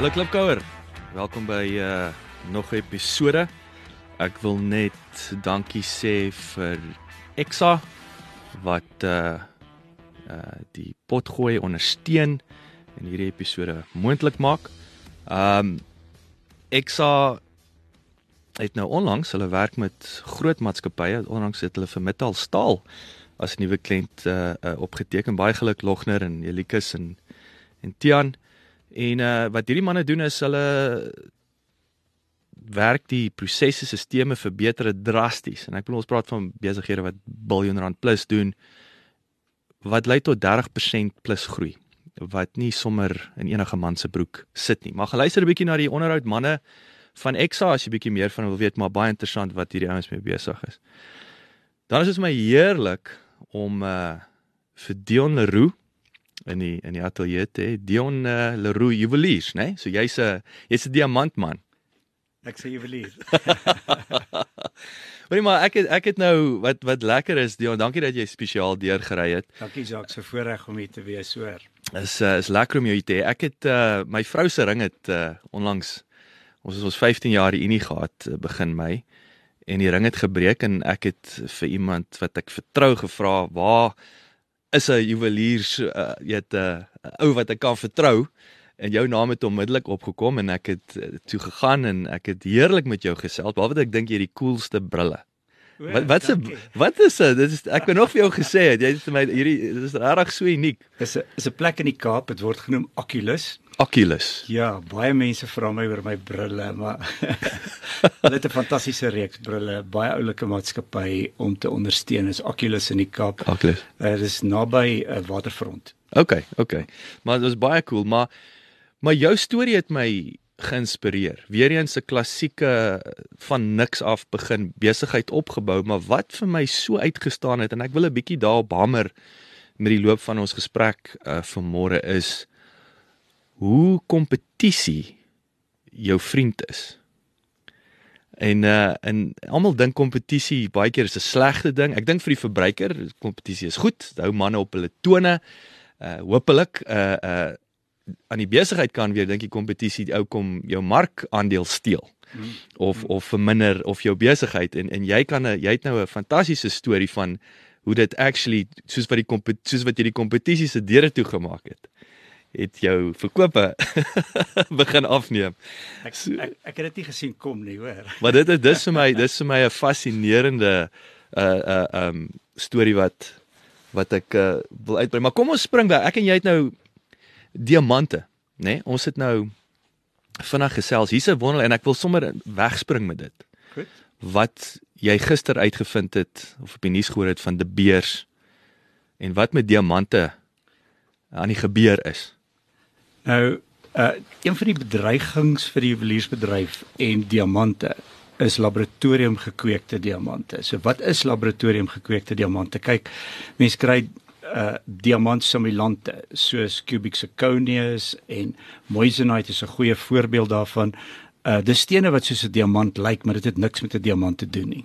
Hallo Klipkouer. Welkom by uh nog 'n episode. Ek wil net dankie sê vir Exa wat uh uh die potgooi ondersteun en hierdie episode moontlik maak. Um Exa het nou onlangs hulle werk met groot maatskappye, onlangs het hulle vir Metal Staal as nuwe kliënt uh, uh opgeteken. Baie geluk Logner en Elikus en en Tian. En uh wat hierdie manne doen is hulle werk die prosesse, sisteme verbeter drasties. En ek bedoel ons praat van besighede wat biljoen rand plus doen wat lei tot 30% plus groei wat nie sommer in enige man se broek sit nie. Maar geluister 'n bietjie na die onderhoud manne van Exa as jy bietjie meer van wil weet, maar baie interessant wat hierdie ouens mee besig is. Dan is dit my heerlik om uh vir Dion Leroux in die in die ateljee te. Dion uh, Leroux Juweliers, né? Nee? So jy's 'n jy's 'n diamantman. Ek sê juwelier. Hoorie maar ek het, ek het nou wat wat lekker is Dion, dankie dat jy spesiaal deurgery het. Dankie Jacques, so voorreg om hier te wees hoor. Is uh, is lekker om jou hier te hê. Ek het uh, my vrou se ring het uh, onlangs ons het ons 15 jaar unie gehad begin Mei en die ring het gebreek en ek het vir iemand wat ek vertrou gevra waar is 'n juweliers uh, jy het 'n uh, ou wat ek kan vertrou en jou naam het onmiddellik opgekom en ek het uh, toe gegaan en ek het heerlik met jou gesels behalwe dat ek dink jy het die coolste brille. Wat wat se wat is dit? Dit is ek het nog vir jou gesê het jy het vir my hierdie dit is regtig so uniek. Dis 'n is 'n plek in die Kaap, dit word genoem Oculus. Oculus. Ja, baie mense vra my oor my brille, maar hulle het 'n fantastiese reeks brille, baie oulike maatskappy om te ondersteun is Oculus in die Kaap. Oculus. Uh, dit is naby 'n uh, waterfront. OK, OK. Maar dit was baie cool, maar maar jou storie het my geïnspireer. Weereens 'n klassieke van niks af begin besigheid opgebou, maar wat vir my so uitgestaan het en ek wil 'n bietjie daarop hamer met die loop van ons gesprek uh, vanmôre is hoe kompetisie jou vriend is. En uh en almal dink kompetisie baie keer is 'n slegte ding. Ek dink vir die verbruiker, kompetisie is goed. Dit hou manne op hulle tone. Uh hopelik uh uh aan die besigheid kan weer dink die kompetisie ou kom jou markandeel steel hmm. of of verminder of jou besigheid en en jy kan 'n jy het nou 'n fantastiese storie van hoe dit actually soos wat die soos wat jy die kompetisie se deure toe gemaak het het jou verkope begin afneem. Ek, ek ek het dit nie gesien kom nie, hoor. Maar dit is dis vir my dis vir my 'n fascinerende uh uh um storie wat wat ek uh, wil uitbrei. Maar kom ons spring by. Ek en jy het nou diamante, né? Nee? Ons het nou vinnig gesels. Hier's 'n wonder en ek wil sommer wegspring met dit. Goed. Wat jy gister uitgevind het of op die nuus gehoor het van De Beers en wat met diamante aan die gebeur is. Nou, uh een van die bedreigings vir die juweliersbedryf en diamante is laboratoriumgekweekte diamante. So wat is laboratoriumgekweekte diamante? Kyk, mense kry uh diamantsimulante soos cubic zirconius en moissanite is 'n goeie voorbeeld daarvan. Uh dis stene wat soos 'n diamant lyk, maar dit het niks met 'n diamant te doen nie.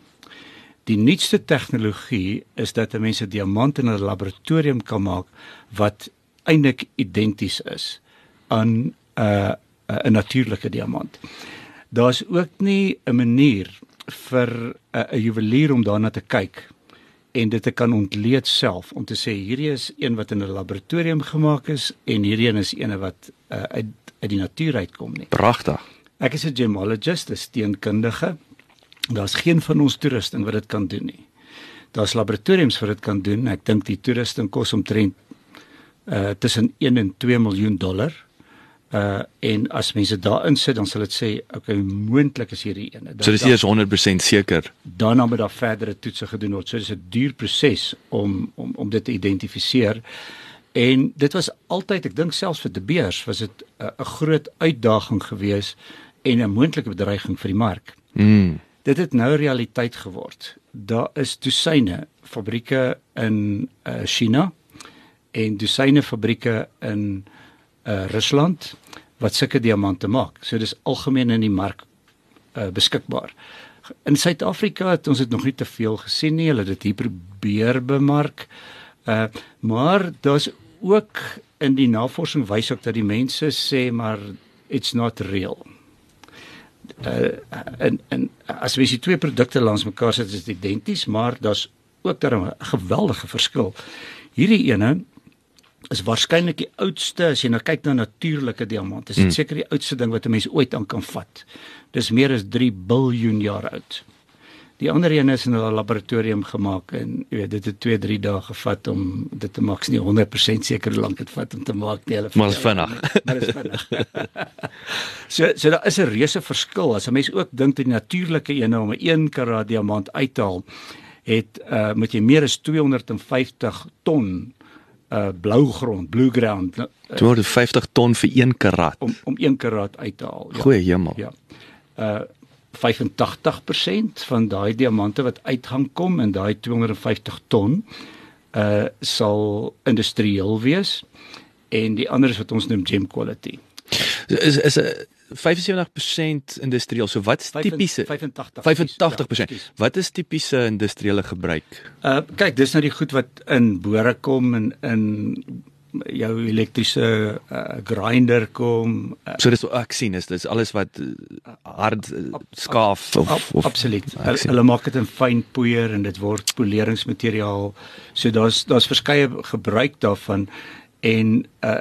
Die nuutste tegnologie is dat mense 'n diamant in 'n laboratorium kan maak wat eintlik identies is aan 'n uh, 'n natuurlike diamant. Daar's ook nie 'n manier vir 'n uh, juwelier om daarna te kyk en dit te kan ontleed self om te sê hierdie is een wat in 'n laboratorium gemaak is en hierdie een is een wat uh, uit uit die natuur uitkom nie. Pragtig. Ek is 'n gemologist, 'n steenkundige. Daar's geen van ons toerusting wat dit kan doen nie. Daar's laboratoriums wat dit kan doen. Ek dink die toerusting kos omtrent uh tussen 1 en 2 miljoen dollar. Uh en as mense daarin sit dan sal dit sê okay moontlik is hierdie ene. So dis eers 100% seker. Daarna moet daar verdere toetse gedoen word. So dis 'n duur proses om om om dit te identifiseer. En dit was altyd, ek dink selfs vir De Beers was dit 'n uh, groot uitdaging geweest en 'n moontlike bedreiging vir die mark. Mm. Dit het nou realiteit geword. Daar is dosyne fabrieke in uh, China en dosyne fabrieke in uh, Rusland wat sulke diamante maak. So dis algemeen in die mark uh, beskikbaar. In Suid-Afrika het ons dit nog nie te veel gesien nie. Hulle het dit hier probeer bemark. Uh maar daar's ook in die navorsing wys ook dat die mense sê maar it's not real. Uh en en as jy die twee produkte langs mekaar sit is dit identies, maar daar's ook daar 'n geweldige verskil. Hierdie ene is waarskynlik die oudste as jy nou kyk na natuurlike diamante. Dit is Mm. seker die oudste ding wat 'n mens ooit aan kan vat. Dis meer as 3 biljoen jaar oud. Die ander een is in 'n laboratorium gemaak en jy weet dit het 2, 3 dae gevat om dit te maak. Is nie 100% seker hoe lank dit vat om te maak nie. Hulle Maar is vinnig. Maar is vinnig. so so daar is 'n reuse verskil. As 'n mens ook dink dat die natuurlike ene om 'n 1 karaat diamant uit te haal, het uh moet jy meer as 250 ton uh blou grond, blue ground uh, 250 ton vir 1 karat. om om 1 karaat uit te haal. Goeie hemel. Ja. Uh 85% van daai diamante wat uithang kom in daai 250 ton uh sal industrieel wees en die ander is wat ons noem gem quality. Is is 'n 75% industrieel. So wat is tipiese 85 85%. Ja, Wat is tipiese industriële gebruik? uh kyk, dis nou die goed wat in bore kom en in jou elektriese uh, grinder kom. Uh, So dis ek sien is dis alles wat uh, hard uh, skaaf of, Ab, of absoluut. Hulle, hulle maak dit in fyn poeier en dit word poleringsmateriaal. So daar's daar's verskeie gebruik daarvan en uh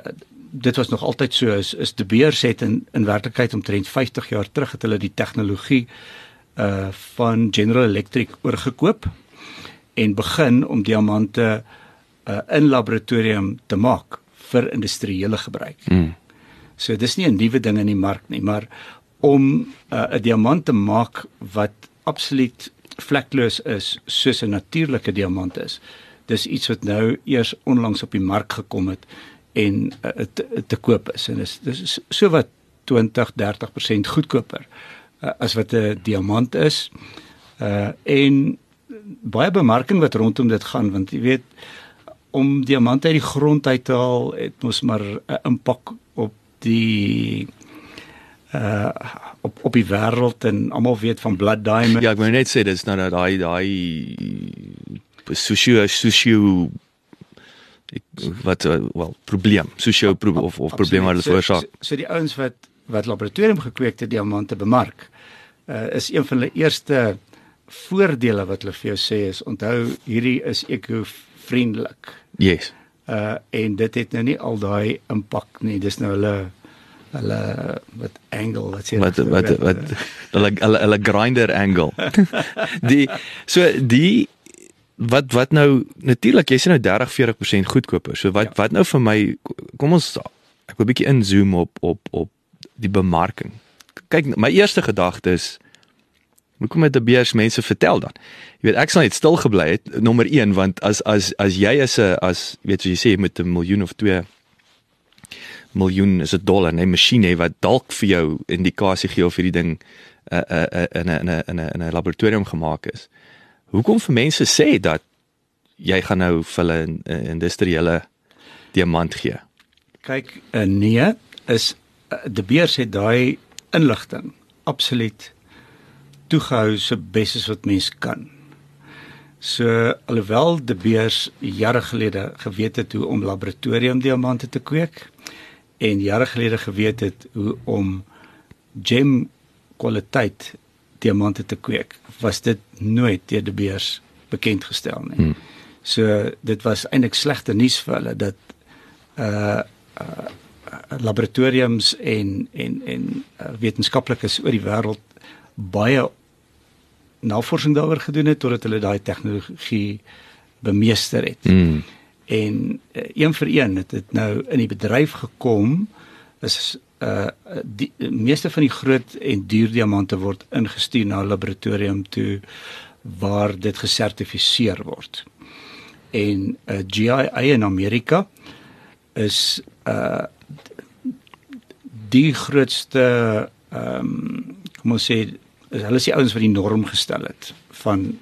dit was nog altyd so is is De Beers het in in werklikheid omtrent 50 jaar terug het hulle die tegnologie uh van General Electric oorgekoop en begin om diamante uh in laboratorium te maak vir industriële gebruik. Mm. So dis nie 'n nuwe ding in die mark nie, maar om uh, 'n diamant te maak wat absoluut vlekloos is soos 'n natuurlike diamant is. Dis iets wat nou eers onlangs op die mark gekom het en uh, te, te koop is en dis dis so wat 20-30% goedkoper uh, as wat 'n diamant is. Uh en baie bemarking wat rondom dit gaan want jy weet om diamante uit die grond uit te haal het mos maar 'n impak op die uh op op die wêreld en almal weet van blood diamond. Ja, ek wou net sê dis nou dat daai daai sosio sosio wat uh, wel probleem, sosio pro of of probleem wat So- veroorsaak. So, so die ouens wat wat laboratorium gekweekte diamante bemark, uh, is een van hulle eerste voordele wat hulle vir jou sê is onthou hierdie is ekovriendelik. Yes. Uh en dit het nou nie al daai impak nie. Dis nou hulle hulle wat angle wat sê Wat wat wat hulle hulle hulle grinder angle. die so die wat wat nou natuurlik jy sê nou 30 40% goedkoper. So wat Ja. wat nou vir my kom ons ek wil 'n bietjie inzoom op op op die bemarking. Kyk, my eerste gedagte is hoekom het die beurs mense vertel dan? Jy weet ek sal net stil gebly het nommer 1 want as as as jy is 'n as weet jy sê met 'n miljoen of 2 miljoen is dit dollar, 'n masjien hê wat dalk vir jou indikasie gee of hierdie ding uh, uh, uh, in 'n in 'n in 'n 'n laboratorium gemaak is. Hoekom vir mense sê dat jy gaan nou vir hulle 'n uh, industriële diamant gee? Kyk, uh, nee, is uh, De Beers het daai inligting absoluut toegehou so bes as wat mens kan. So alhoewel De Beers jare gelede geweet het hoe om laboratorium diamante te kweek en jare gelede geweet het hoe om gem kwaliteit diamante te kweek, was dit nooit deur De Beers bekend gestel nie. Hmm. So dit was eintlik slegte nuus vir hulle dat uh uh laboratoriums en en en uh, wetenskaplikes oor die wêreld baie navorsing daaroor gedoen het totdat hulle daai tegnologie bemeester het. Mm. En uh, een vir een het dit nou in die bedryf gekom is uh die meeste van die groot en duur diamante word ingestuur na 'n laboratorium toe waar dit gesertifiseer word. En uh, GIA in Amerika is uh die grootste ehm um, kom ons sê hulle is die ouens wat die norm gestel het van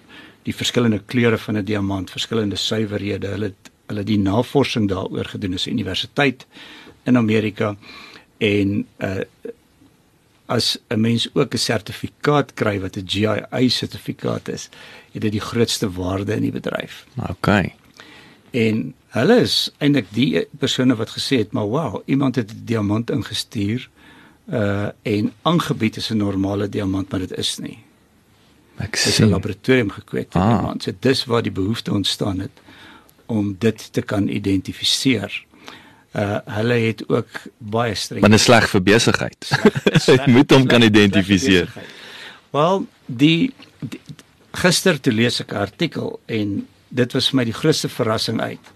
die verskillende kleure van 'n diamant, verskillende suiwerhede. Hulle het hulle die navorsing daaroor gedoen is 'n universiteit in Amerika en uh as 'n mens ook 'n sertifikaat kry wat 'n GIA sertifikaat is, het dit die grootste waarde in die bedryf. OK. En hulle is eintlik die persone wat gesê het, maar wow, iemand het 'n diamant ingestuur uh en aangebied as 'n normale diamant, maar dit is nie. Ek Dit is 'n sien. laboratorium gekweekte Ah. diamant. So dis waar die behoefte ontstaan het om dit te kan identifiseer. Uh hulle het ook baie streng dit is sleg vir besigheid. Jy moet hom kan identifiseer. Wel, die, die gister toe lees ek 'n artikel en dit was vir my die grootste verrassing uit.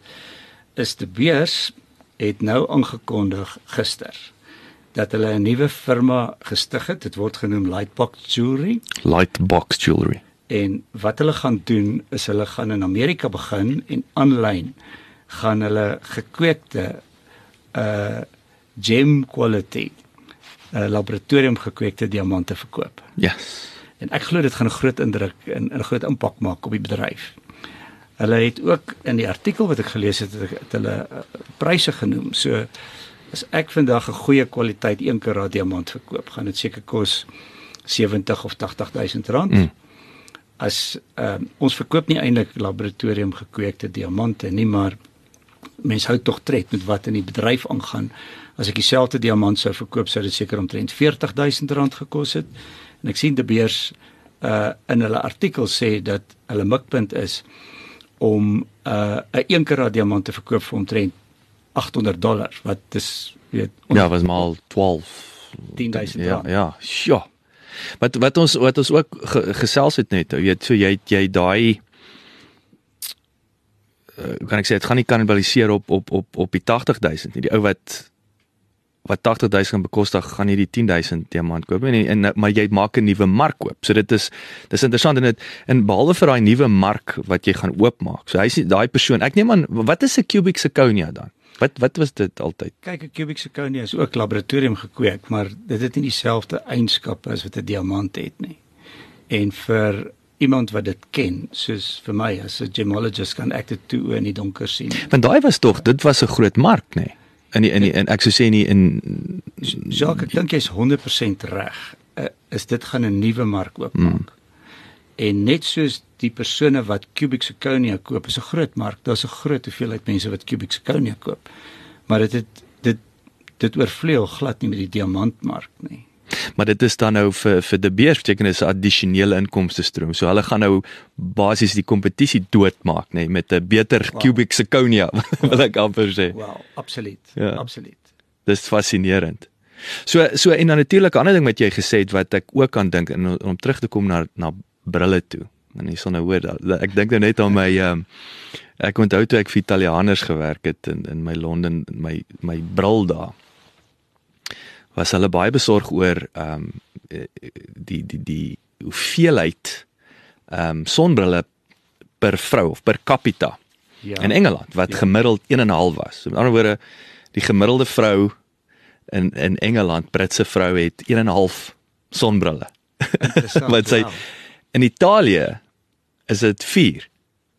Is die beurs het nou aangekondig gister dat hulle 'n nuwe firma gestig het. Dit word genoem Lightbox Jewelry Lightbox jewelry. en wat hulle gaan doen is hulle gaan in Amerika begin en aanlyn gaan hulle gekweekte uh gem quality uh laboratorium gekweekte diamante verkoop. Yes. En ek glo dit gaan 'n groot indruk en 'n groot impak maak op die bedryf. Hulle het ook in die artikel wat ek gelees het, het, het hulle uh, pryse genoem. So as ek vandag 'n goeie kwaliteit 1 karaat diamant verkoop, gaan dit seker kos 70 of 80000 rand. Mm. As uh, ons verkoop nie eintlik laboratorium gekweekte diamante nie, maar mense hou tog tred met wat in die bedryf aangaan. As ek dieselfde diamant sou verkoop, sou dit seker omtrent 40000 rand gekos het. En ek sien die beurs uh in hulle artikel sê dat hulle mikpunt is om uh 'n 1 karaat diamant te verkoop vir omtrent 800 dollar wat is weet Ja, was mal 12 10.000 Ja, ja. Sjoe. Wat wat ons wat ons ook ge, gesels het net, weet, so jy jy daai kan ek sê dit gaan nie kannibaliseer op op op op die 80000 nie. Die ou wat wat 80000 gaan bekostig, gaan nie die 10000 diamant koop nie en, en maar jy maak 'n nuwe mark oop. So dit is dis interessant en dit en behalwe vir daai nuwe mark wat jy gaan oopmaak. So nie- daai persoon. Ek neem aan wat is 'n cubic zirconia dan? Wat wat was dit altyd? Kyk, 'n cubic zirconia is ook laboratorium gekweek, maar dit het nie dieselfde eienskappe as wat 'n diamant het nie. En vir iemand wat dit ken, soos vir my as 'n gemologist kan ek dit toe in die donker sien. Want daai was tog, dit was 'n groot mark, nê. Nee. In die, in die, en ek sou sê nie in Jacques, ek dink jy's 100% reg. Uh, is dit gaan 'n nuwe mark oopmaak. Mm. En net soos die persone wat cubic zirconia koop, is 'n groot mark. Daar's 'n groot hoeveelheid mense wat cubic zirconia koop. Maar dit het dit dit oorvleuel glad nie met die diamantmark nie. Maar dit is dan nou vir vir die beers beteken is 'n addisionele inkomste stroom. So hulle gaan nou basies die kompetisie doodmaak, nê, nee, met 'n beter wow. cubic zirconia, wil ek amper sê. Wow, absoluut. Ja. Absoluut. Dis fascinerend. So so en dan natuurlik 'n ander ding wat jy gesê het wat ek ook aan dink en om, om terug te kom na na brille toe. En jy sal nou hoor dat ek dink nou net aan my ehm um, ek onthou toe ek vir Italianers gewerk het in in my Londen my my bril daar. Was hulle baie besorg oor ehm um, die die die hoeveelheid ehm um, sonbrille per vrou of per capita Ja. in Engeland wat Ja. gemiddeld 1.5 was. So met ander woorde die gemiddelde vrou in in Engeland, Britse vrou het 1.5 sonbrille. Interessant. wat sy wow. in Italië is dit 4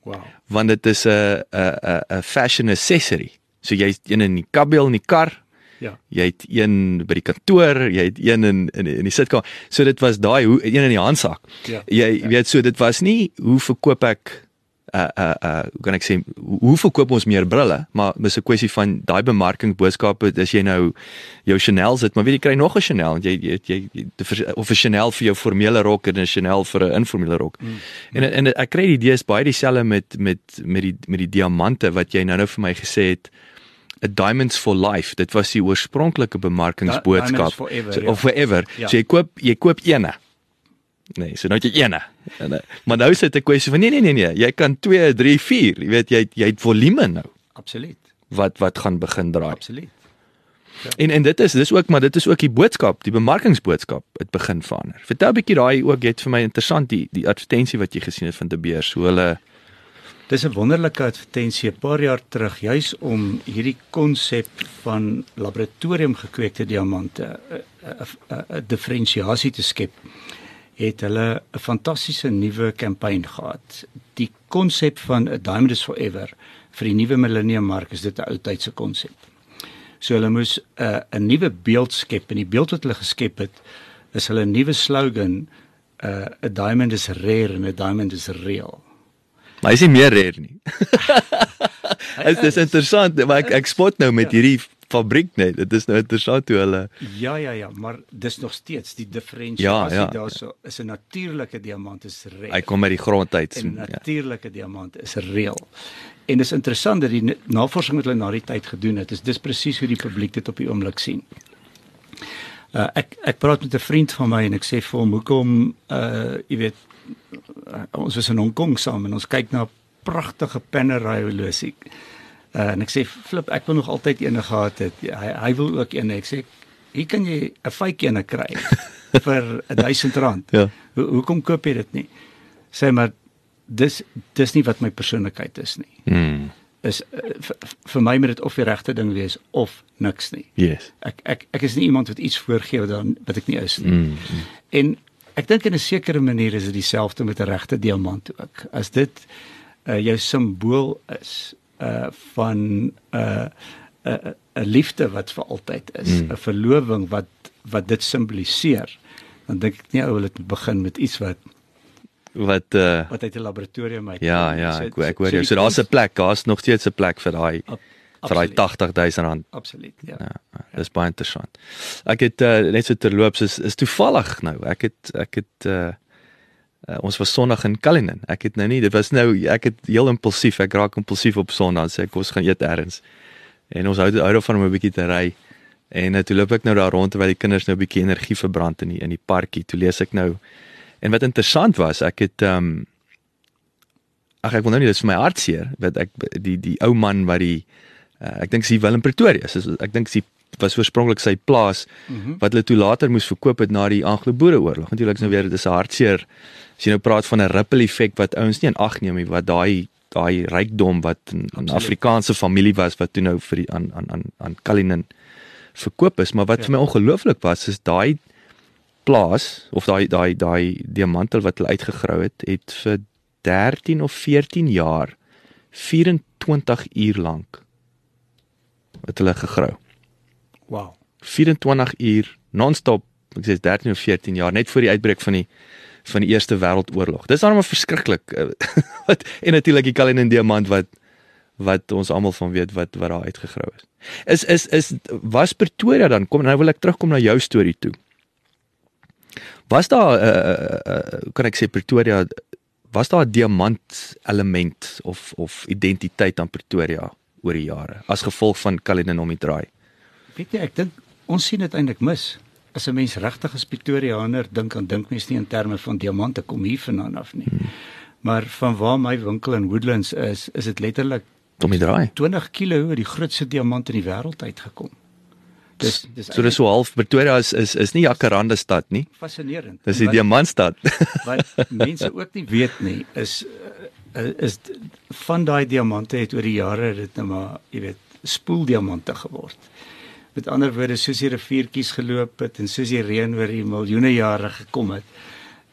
wow. want dit is 'n 'n 'n 'n fashion accessory. So jy's een in die kabiel in die kar, Ja. jy het een by die kantoor, jy het een in in, in die sitkamer. So dit was daai hoe een in die handsak. Ja. Jy ja. weet so dit was nie hoe verkoop ek uh uh uh hoe kan ek sê hoe verkoop ons meer brille maar dis 'n kwessie van daai bemarkingsboodskappe as jy nou jou Chanel sit maar weet jy kry nog 'n Chanel want jy jy, jy jy of 'n Chanel vir jou formele rok en 'n Chanel vir 'n informele rok. Mm. En en ek kry die idee is baie dieselfde met met met die met die diamante wat jy nou nou vir my gesê het a diamonds for life dit was die oorspronklike bemarkingsboodskap forever, so, ja. of forever Ja. so jy koop jy koop eene Nee, so nou jy eene. En, eh, Maar nou is dit 'n kwessie van nee nee nee nee, jy kan 2, 3, 4, jy weet jy het- jy het volume nou Absoluut. wat wat gaan begin draai. Absoluut. En en dit is dis ook maar dit is ook die boodskap, die bemarkingsboodskap het begin verander. Vertel 'n bietjie daai ook, jy het vir my interessant die die advertensie wat jy gesien het van De Beers, hoe hulle Dis 'n wonderlike advertensie 'n paar jaar terug juis om hierdie konsep van laboratorium gekweekte diamante 'n diferensiasie te skep. Het hulle 'n fantastiese nuwe kampanje gehad. Die konsep van 'n diamond is forever vir die nuwe millennium mark is dit 'n ou tydse konsep. So hulle moes 'n uh, 'n nuwe beeld skep en die beeld wat hulle geskep het is hulle nuwe slogan 'n uh, diamond is rare en 'n diamond is real. Maar hy is nie meer rare nie. Dit is interessant, maar ek ek spot nou met Ja. hierdie fabriek net. Dit is nou interessant hoe hulle Ja ja ja, maar dis nog steeds die diferensiasie Ja, ja. daarso is 'n natuurlike diamant is rare. hy kom uit die grond uit. 'n Ja. natuurlike diamant is reël. En dis interessant dat die navorsing wat hulle na die tyd gedoen het, is dis presies hoe die publiek dit op die oomblik sien. Uh, ek ek praat met 'n vriend van my en ek sê vir hom hoekom uh jy weet ons was in Hong Kong saam en ons kyk na pragtige Panerai horlosie. Uh, en ek sê flip ek wil nog altyd eene gehad het. Hy hy wil ook een. Ek sê hier kan jy 'n fake eene kry vir R1000. Ja. Ho hoekom koop jy dit nie? Sê maar dis dis nie wat my persoonlikheid is nie. Mm. Is uh, vir, my moet dit of die regte ding wees of niks nie. Yes. Ek ek ek is nie iemand wat iets voorgee wat dan wat ek nie is nie. Mm. En ek dink in 'n sekere manier is dit dieselfde met 'n regte diamant ook. As dit uh, jou simbool is uh van 'n uh, 'n 'n liefde wat vir altyd is, 'n Mm. verloving wat wat dit simboliseer, dan dink ek nie ou wil dit begin met iets wat Wat uh wat uit 'n laboratorium uit ja, ja, So- ek ek so hoor jou. die So daar's 'n plek, daar's nog steeds 'n plek vir daai vir daai absoluut, 80000 rand. Absoluut, ja. Ja, dis baie interessant. Ek het uh, net so terloops is is toevallig nou. Ek het ek het uh, uh ons was Sondag in Cullinan. Ek het nou nie dit was nou ek het heel impulsief. Ek raak impulsief op Sondag sê ek ons gaan eet eers. En ons hou hou daarvan om 'n bietjie te ry. En uh, toe loop ek nou daar rond terwyl die kinders nou 'n bietjie energie verbrand in die in die parkie. Toe lees ek nou en wat interessant was, ek het um Ag ek wil nou nie dis vir my hartseer, want ek die die ou man wat die uh, ek dink sy Willem Pretoria, so ek dink sy was oorspronklik sy plaas mm -hmm. wat hulle toe later moes verkoop het na die Anglo-Boereoorlog. Natuurlik is nou weer dit is 'n hartseer as jy nou praat van 'n ripple effek wat ouens nie in ag neem nie wat daai daai rykdom wat 'n. Afrikaanse familie was wat toe nou vir die aan aan aan aan Cullinan verkoop is, maar wat Ja. vir my ongelooflik was is daai plaas of daai daai daai diamantel wat hulle uitgegrou het, het vir 13 of 14 jaar 24 uur lank het hulle gegrou. Wow. 24 uur non-stop, ek sê 13 of 14 jaar net voor die uitbreek van die van die Eerste Wêreldoorlog. Dis dan maar verskriklik. eh, wat en natuurlik die Cullinan diamant wat wat ons almal van weet wat wat daar uitgegrou is. Is is is was Pretoria dan kom nou wil ek terugkom na jou storie toe. Was daar 'n uh, uh, uh, kan ek sê Pretoria was daar 'n diamant element of of identiteit aan Pretoria oor die jare as gevolg van die draai? Weet jy, ek dink ons sien dit eintlik mis. As 'n mens regtig as Pretoriaaner dink aan dink mens nie in terme van diamante kom hier vandaan af nie. Hmm. Maar van waar my winkel in Woodlands is, is dit letterlik Om die draai. 20 kg die grootste diamant in die wêreld uitgekom. Dis dis So dis so half Pretoria is is is nie Jacaranda stad nie. fascinerend. Dis die diamantstad. wat mense ook nie weet nie is uh, is d- van daai diamante het oor die jare dit nou maar jy weet spoeldiamante geword. Met ander woorde soos die riviertjies geloop het en soos die reën oor die miljoene jare gekom het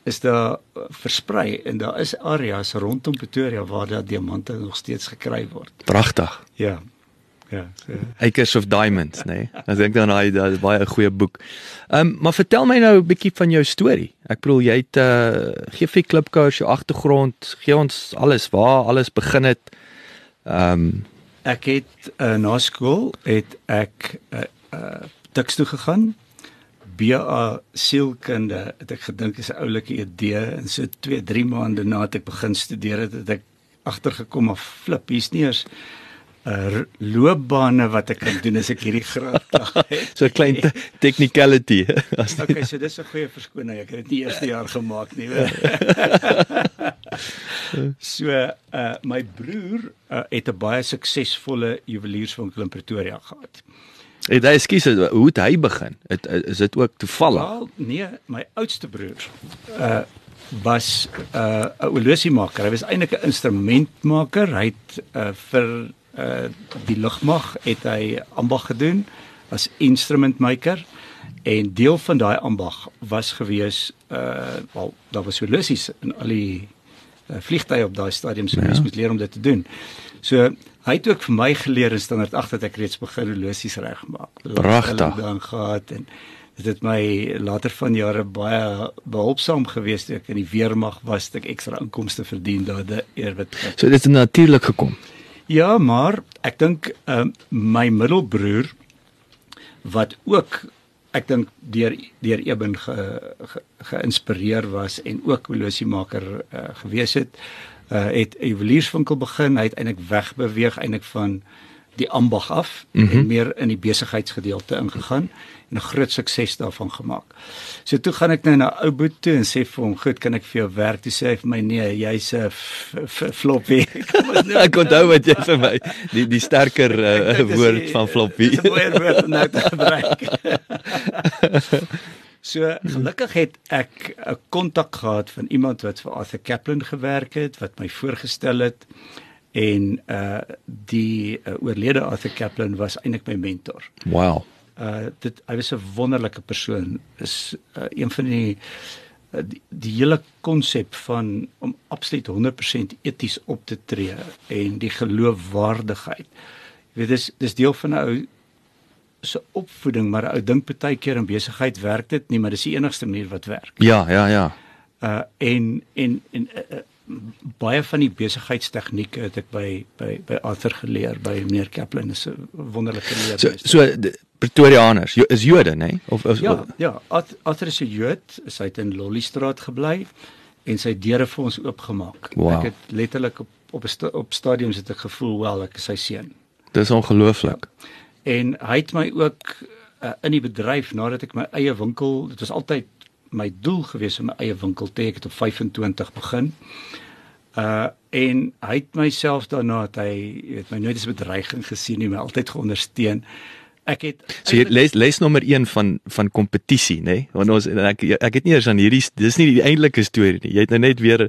is daar uh, versprei en daar is areas rondom Pretoria waar daar diamante nog steeds gekry word. Pragtig. Ja. Ja. Acres of Diamonds, nê. Nee. Ek dink dan daai daai baie 'n goeie boek. Ehm um, maar vertel my nou 'n bietjie van jou storie. Ek bedoel jy het uh gee vir klipkous jou agtergrond, gee ons alles waar alles begin het. Ehm um, Ek het uh, na skool het ek uh, uh Tuks toe gegaan. BA sielkunde het ek gedink is 'n oulike idee en so 2, 3 maande na het ek begin studeer het, het ek agtergekom of flip hier's nie eers 'n uh, loopbane wat ek kan doen as ek hierdie graad klaar het. so 'n klein te technicality. Okay, so dis 'n goeie verskoning. Ek het dit nie eerste jaar gemaak nie. so, uh my broer uh, het 'n baie suksesvolle juwelierswinkel in Pretoria gehad. Het hy ekskuus, hoe het hy begin? Het, is dit ook toevallig? Wel, nee, my oudste broer uh was 'n uh, 'n olosiemaker. Hy was eintlik 'n instrumentmaker. Hy het uh vir uh die lugmag het hy ambag gedoen as instrumentmaker en deel van daai ambag was gewees uh wel daar was olosies in al die uh, vliegtye op daai stadium so mens ja. moet leer om dit te doen. So hy het ook vir my geleer in standaard 8 dat ek reeds begin olosies regmaak. Pragtig. Dan gehad en dit het my later van jare baie behulpsaam gewees toe ek in die weermag was dat ek ekstra inkomste verdien daardie eerwit. So dit het natuurlik gekom. Ja, maar ek dink uh, my middelbroer wat ook ek dink deur deur Eben ge, ge, geïnspireer was en ook olosiemaker uh, gewees het, uh, het 'n juwelierswinkel begin, hy het eintlik wegbeweeg eintlik van die ambag af mm -hmm. en meer in die besigheidsgedeelte ingegaan 'n groot sukses daarvan gemaak. So toe gaan ek nou na ou boet toe en sê vir hom, "Goed, kan ek vir jou werk?" Toe sê hy vir my, "Nee, jy's 'n floppy." ek onthou wat jy vir my die die sterker uh, woord van floppy. Dis 'n mooi woord nou te gebruik. So gelukkig het ek 'n kontak gehad van iemand wat vir Arthur Kaplan gewerk het, wat my voorgestel het en uh die uh, oorlede Arthur Kaplan was eintlik my mentor. Wow. Uh dit hy was 'n wonderlike persoon. Is uh, een van die uh, die, die hele konsep van om absoluut 100% eties op te tree en die geloofwaardigheid. Jy weet dis dis deel van 'n ou se opvoeding, maar 'n ou dink baie keer in besigheid werk dit nie, maar dis die enigste manier wat werk. Ja, ja, ja. Uh en en en uh, baie van die besigheidstegnieke het ek by by by Arthur geleer by meneer Kaplan is 'n wonderlike leer. So so Pretoriaaners is Jode, nê? Of, of Ja, ja, Arthur is 'n Jood, hy het in Lollystraat gebly en sy deure vir ons oopgemaak. Wow. Ek het letterlik op op sta, op stadiums het ek gevoel wel ek is sy seun. Dis ongelooflik. Ja. En hy het my ook uh, in die bedryf nadat ek my eie winkel, dit was altyd my doel gewees om my eie winkel te hê. Ek het op 25 begin. Uh en hy het myself daarna dat hy weet my nooit as bedreiging gesien nie, my altyd geondersteun. Ek het So jy les les nommer 1 van van kompetisie, nê? Nee? Want ons ek ek het nie eers aan hierdie dis nie die eintlike storie nie. Jy het nou net weer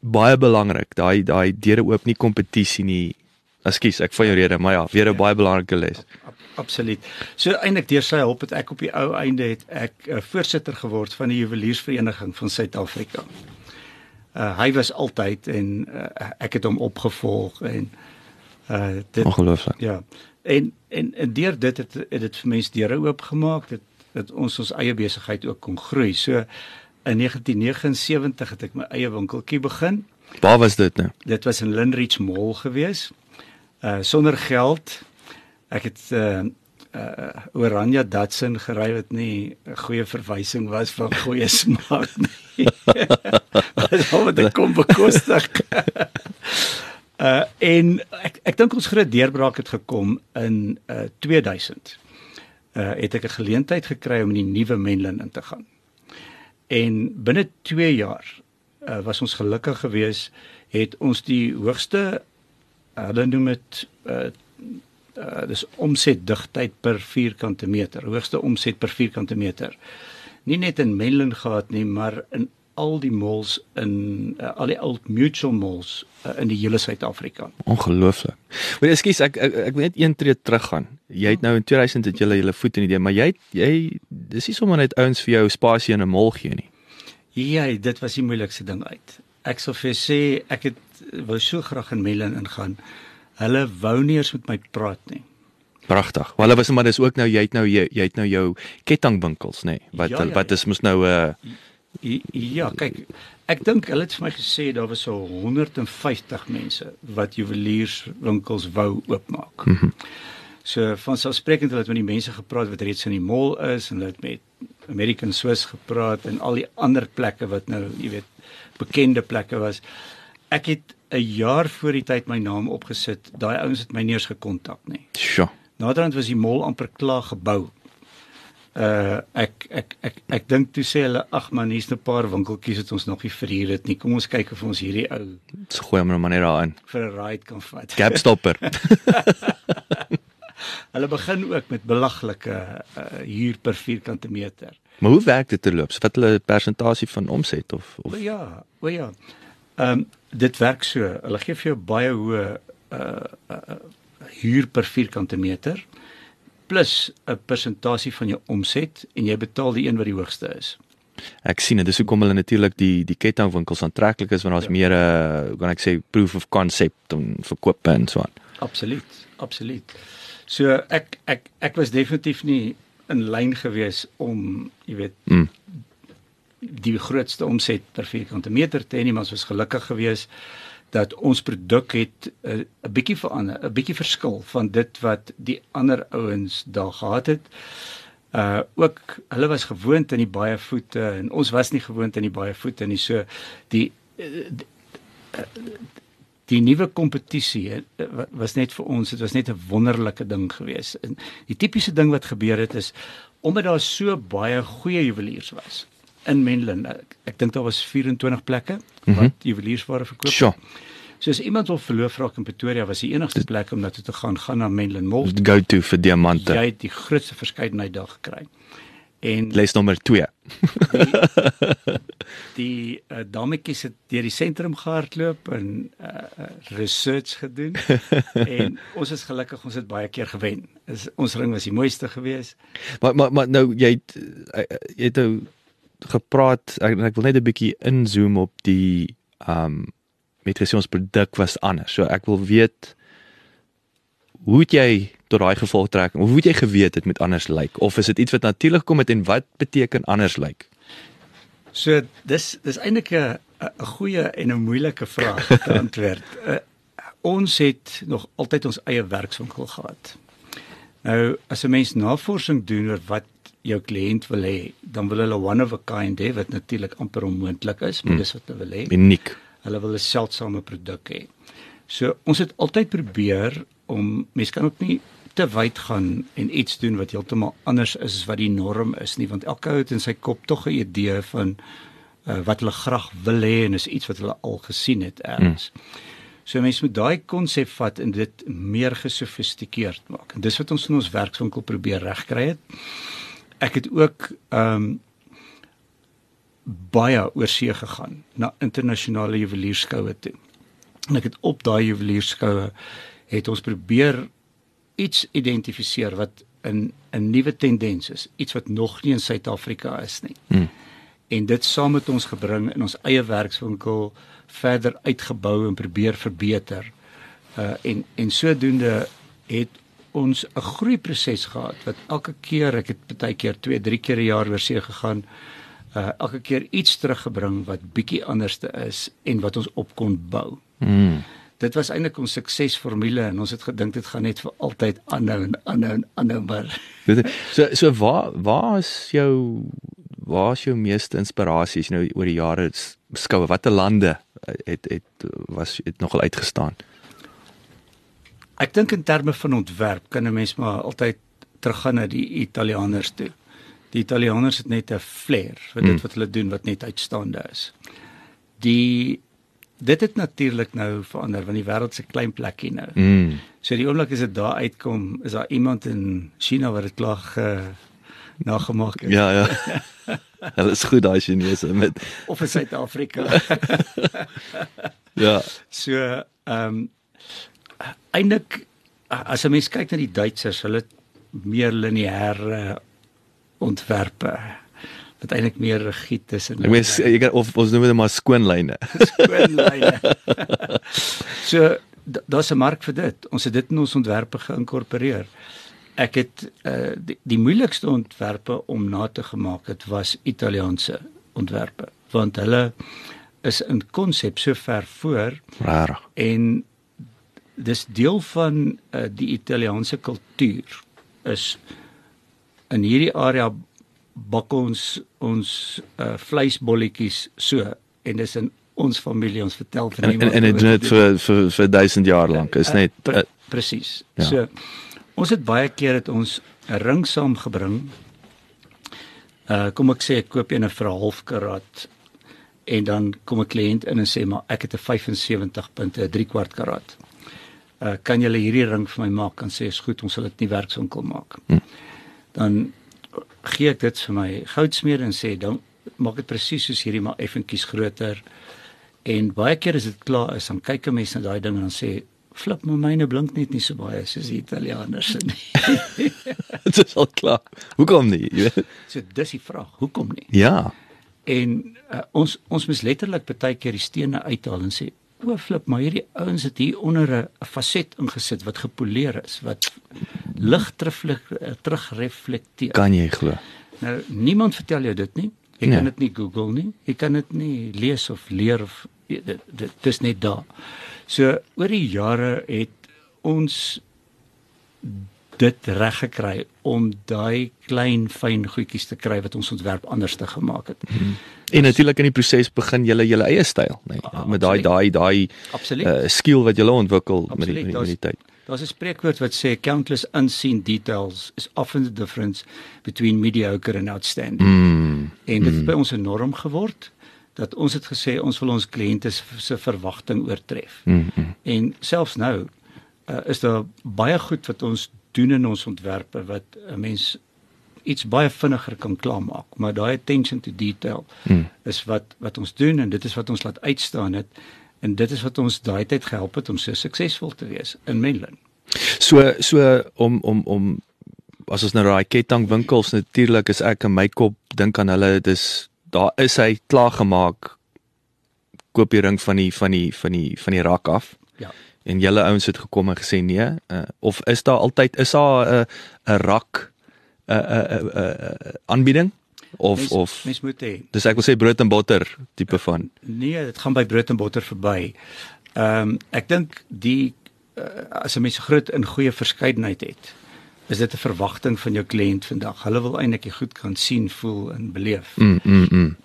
baie belangrik. Daai daai deure oop nie kompetisie nie. Ekskuus, ek van jou rede, maar ja, weer 'n ja. baie belangrike les. Absoluut. So eintlik deur sy hulp het ek op die ou einde het ek 'n uh, voorsitter geword van die juweliersvereniging van Suid-Afrika. Uh, hy was altyd en uh, ek het hom opgevolg en uh dit ongelooflik. Ja. En en, en deur dit het, het dit vir mense deure oopgemaak dat dat ons ons eie besigheid ook kon groei. So in 1979 het ek my eie winkeltjie begin. Waar was dit nou? Dit was in Lindridge Mall gewees. Uh sonder geld ek het uh uh Oranje Datsun gery wat nie 'n goeie verwysing was van goeie smaak nie. Wat dit kom bekostig. uh en ek ek dink ons groot deurbraak het gekom in uh 2000. Uh het ek 'n geleentheid gekry om in die nuwe Menlyn in te gaan. En binne 2 jaar uh was ons gelukkig geweest het ons die hoogste hulle noem dit uh uh, dis omsetdigtheid per vierkante meter, hoogste omset per vierkante meter. Nie net in Menlyn gehad nie, maar in al die malls in uh, al die old mutual malls uh, in die hele Suid-Afrika. Ongelooflik. Maar ekskuus, ek ek, ek wil net een tree teruggaan. Jy het nou in 2000 het jy julle voet in die deur, maar jy jy dis nie sommer net ouens vir jou spasie in 'n mall gee nie. Ja, dit was die moeilikste ding uit. Ek sou vir sê ek het wou so graag in Menlyn ingaan hulle wou nie eens met my praat nie. Pragtig. Maar hulle was maar dis ook nou jy het nou jy, jy het nou jou kettingwinkels nê wat ja, ja, wat ja. is mos nou 'n uh... ja, ja kyk ek dink hulle het vir my gesê daar was so 150 mense wat juwelierswinkels wou oopmaak. Mm -hmm. So van selfsprekend hulle het met die mense gepraat wat reeds in die mall is en hulle het met American Swiss gepraat en al die ander plekke wat nou jy weet bekende plekke was. Ek het 'n jaar voor die tyd my naam opgesit. Daai ouens het my nie eens gekontak nie. Sjoe. Naderhand was die mall amper klaar gebou. Uh ek ek ek ek dink toe sê hulle ag man hier's 'n paar winkeltjies wat ons nog nie verhuur het nie. Kom ons kyk of ons hierdie ou gooi hom nou maar net daarin vir 'n ride kan vat. Gap stopper. Hulle begin ook met belaglike uh, huur per vierkante meter. Maar hoe werk dit terloops? Wat hulle persentasie van omset of O of ja, o ja. Ehm um, dit werk so. Hulle gee vir jou baie hoë uh, uh huur per vierkante meter plus 'n persentasie van jou omset en jy betaal die een wat die hoogste is. ek sien dit is hoekom hulle natuurlik die die kettingwinkels aantreklik is want daar's Ja. meer 'n uh, kan ek sê proof of concept om verkoop en so aan. Absoluut, absoluut. So ek ek ek was definitief nie in lyn gewees om, jy weet, Mm. Die grootste omset per vierkante meter te hê nie, maar ons was gelukkig geweest dat ons produk het 'n uh, bietjie verander, 'n bietjie verskil van dit wat die ander ouens daar gehad het. Uh ook hulle was gewoond aan die baie voete en ons was nie gewoond aan die baie voete nie. So die uh, die, die nuwe kompetisie wa- was net vir ons, dit was net 'n wonderlike ding geweest. En die tipiese ding wat gebeur het is omdat daar so baie goeie juweliers was in Menlyn. Ek, ek dink daar was 24 plekke wat Mhm. juweliersware verkoop. Sjoe, So as iemand wil verloof raak in Pretoria was die enigste plek om na toe te gaan gaan na Menlyn Mall. go to vir diamante. Jy het die grootste verskeidenheid daar gekry. En Les nommer 2. die uh, dametjies het deur die sentrum gehardloop en uh, research gedoen en ons is gelukkig ons het baie keer gewen. Is ons ring was die mooiste geweest. Maar maar maar nou jy het jy het nou gepraat ek, ek wil net 'n bietjie inzoom op die um met gesê ons produk was anders. So ek wil weet hoe het jy tot daai gevolgtrekking of hoe het jy geweet dit moet anders lyk of is dit iets wat natuurlik gekom het en wat beteken anders lyk? So dis dis eintlik 'n 'n goeie en 'n moeilike vraag te antwoord. Uh, ons het nog altyd ons eie werkswinkel gehad. Nou as 'n mens navorsing doen oor wat jou kliënt wil hê, dan wil hulle one of a kind hê wat natuurlik amper onmoontlik is, maar Hmm. dis wat hulle wil hê. Uniek. Hulle wil 'n seldsame produk hê. So ons het altyd probeer om mense kan ook nie te wyd gaan en iets doen wat heeltemal anders is as wat die norm is nie, want elke ou het in sy kop tog 'n idee van uh, wat hulle graag wil hê en is iets wat hulle al gesien het ergens. Mm. So mense moet daai konsep vat en dit meer gesofistikeerd maak. En dis wat ons in ons werkswinkel probeer regkry het. Ek het ook ehm um, baie oor see gegaan na internasionale juwelierskoue toe. En ek het op daai juwelierskoue het ons probeer iets identifiseer wat 'n 'n nuwe tendens is, iets wat nog nie in Suid-Afrika is nie. Hmm. En dit saam met ons gebring in ons eie werkswinkel verder uitgebou en probeer verbeter. Uh en en sodoende het ons 'n groeiproses gehad wat elke keer ek het baie keer 2, 3 keer 'n jaar oor see gegaan. Uh elke keer iets teruggebring wat bietjie anderste is en wat ons op kon bou. Mm. Dit was eintlik ons suksesformule en ons het gedink dit gaan net vir altyd aanhou en aanhou en aanhou maar So so waar waar is jou waar is jou meeste inspirasie as jy nou oor die jare s- beskou watter lande het het was het nogal uitgestaan? Ek dink in terme van ontwerp kan 'n mens maar altyd teruggaan na die Italianers toe. Die Italianers het net 'n flair vir dit Mm. wat hulle doen wat net uitstaande is. Die dit het natuurlik nou verander want die wêreld se klein plekkie nou. Mm. So die oomblik as dit daar uitkom, is daar iemand in China wat dit klaar ge nagemaak het Ja ja. Hulle is goed daai Chinese met of in Suid-Afrika. ja. So, ehm um, eintlik as 'n mens kyk na die Duitsers, hulle meer lineêre ontwerpe wat eintlik meer rigied is en Ek meen jy kan of ons noem dit maar skoonlyne. skoonlyne. so da- daar's 'n mark vir dit. Ons het dit in ons ontwerpe geïnkorporeer. Ek het uh, die, die moeilikste ontwerpe om na te gemaak het was Italiaanse ontwerpe want hulle is in konsep so ver voor Rarig. en dis deel van uh, die Italiaanse kultuur is in hierdie area bak ons ons uh, vleisbolletjies so en dis in ons familie ons vertel vir En en, en dit dit vir vir vir 1000 jaar lank. Is net pre, uh, presies. ja. So ons het baie keer het ons 'n ring saamgebring. Uh kom ek sê ek koop een vir 'n half karat en dan kom 'n kliënt in en sê maar ek het 'n 75 punte 'n 3 kwart karat. Uh, kan julle hierdie ring vir my maak?" Dan sê is goed, ons sal dit nie werkswinkel maak. Hmm. Dan gee ek dit vir my goudsmeer en sê, "Dan maak dit presies soos hierdie maar effentjies groter." En baie keer as dit klaar is, dan kyk 'n mens na daai ding en dan sê flip my myne blink net nie so baie soos die Italianers nie. Dit is al klaar. Hoekom nie? Jy weet. so dis die vraag, hoekom nie? Ja. En uh, ons ons moet letterlik baie keer die stene uithaal en sê o flip maar hierdie ouens het hier onder 'n faset ingesit wat gepoleer is wat lig terugreflekteer. Kan jy glo? Nou niemand vertel jou dit nie. Jy Nee. kan dit nie Google nie. Jy kan dit nie lees of leer of dit dit dis net daar. So oor die jare het ons dit reg gekry om daai klein fyn goedjies te kry wat ons ontwerp anders te gemaak het. En natuurlik in die proses begin jy julle eie styl, nê, nee, Ah, met daai daai daai Absoluut. uh, skill wat jy ontwikkel met die, Absoluut, met die, met die tyd. Daar's 'n spreekwoord wat sê countless unseen details is often the difference between mediocre and outstanding. Mm. En dit het by ons 'n norm geword dat ons het gesê ons wil ons kliënte se se verwagting oortref. Mm. mm. En selfs nou uh, is daar baie goed wat ons doen in ons ontwerpe wat 'n mens iets baie vinniger kan klaarmaak, maar daai attention to detail Mm. is wat wat ons doen en dit is wat ons laat uitstaan het en dit is wat ons daai tyd gehelp het om so suksesvol te wees in Menlyn. So so om om om as ons nou daai kettingwinkels natuurlik is ek in my kop dink aan hulle dis daar is hy klaar gemaak koop die ring van die van die van die van die rak af Ja. En julle ouens het gekom en gesê nee uh, of is daar altyd is daar 'n uh, 'n rak 'n uh, 'n uh, 'n uh, uh, aanbieding of mens, of mens moet hê dis ek wil sê brood en botter tipe van nee, dit gaan by brood en botter verby. Ehm um, ek dink die uh, as 'n mens groot in goeie verskeidenheid het, is dit 'n verwagting van jou kliënt vandag. Hulle wil eintlik die goed kan sien, voel en beleef. mm mm mm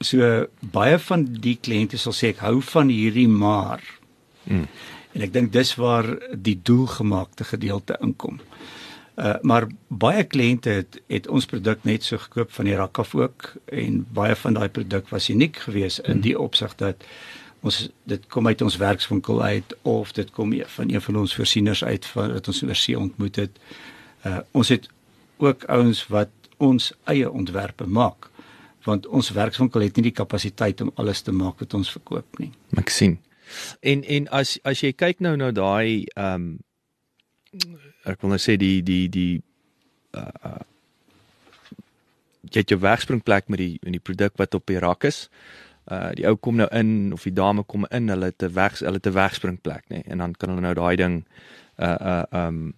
So baie van die kliënte sal sê ek hou van hierdie maar. Mm. En ek dink dis waar die doelgemaakte gedeelte inkom. Uh maar baie kliënte het het ons produk net so gekoop van die rak af ook en baie van daai produk was uniek geweest in die opsig dat ons dit kom uit ons werkswinkel uit of dit kom van een van ons voorsieners uit van wat ons oor see ontmoet het. Uh ons het ook ouens wat ons eie ontwerpe maak want ons werkswinkel het nie die kapasiteit om alles te maak wat ons verkoop nie. Ek sien. En en as as jy kyk nou na daai ehm um, ek wil nou sê die die die uh, uh jy het jou wegspringplek met die met die produk wat op die rak is. Uh die ou kom nou in of die dame kom in, hulle 'n weg hulle 'n wegspringplek nê nee, en dan kan hulle nou daai ding uh uh um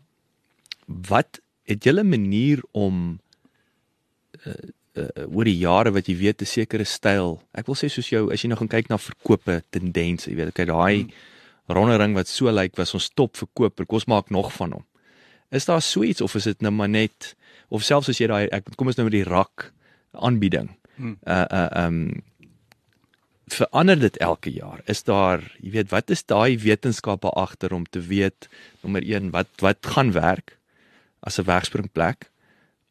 wat het julle manier om uh, oor die jare wat jy weet 'n sekere styl. Ek wil sê soos jou as jy nou gaan kyk na verkope tendense, jy weet, kyk daai hmm. ronde ring wat so lyk was ons top verkoper. Kos maak nog van hom. Is daar so iets of is dit nou maar net of selfs as jy daai ek kom ons nou met die rak aanbieding. Hmm. Uh uh um verander dit elke jaar. Is daar, jy weet, wat is daai wetenskappe agter om te weet nommer 1 wat wat gaan werk as 'n wegspringplek?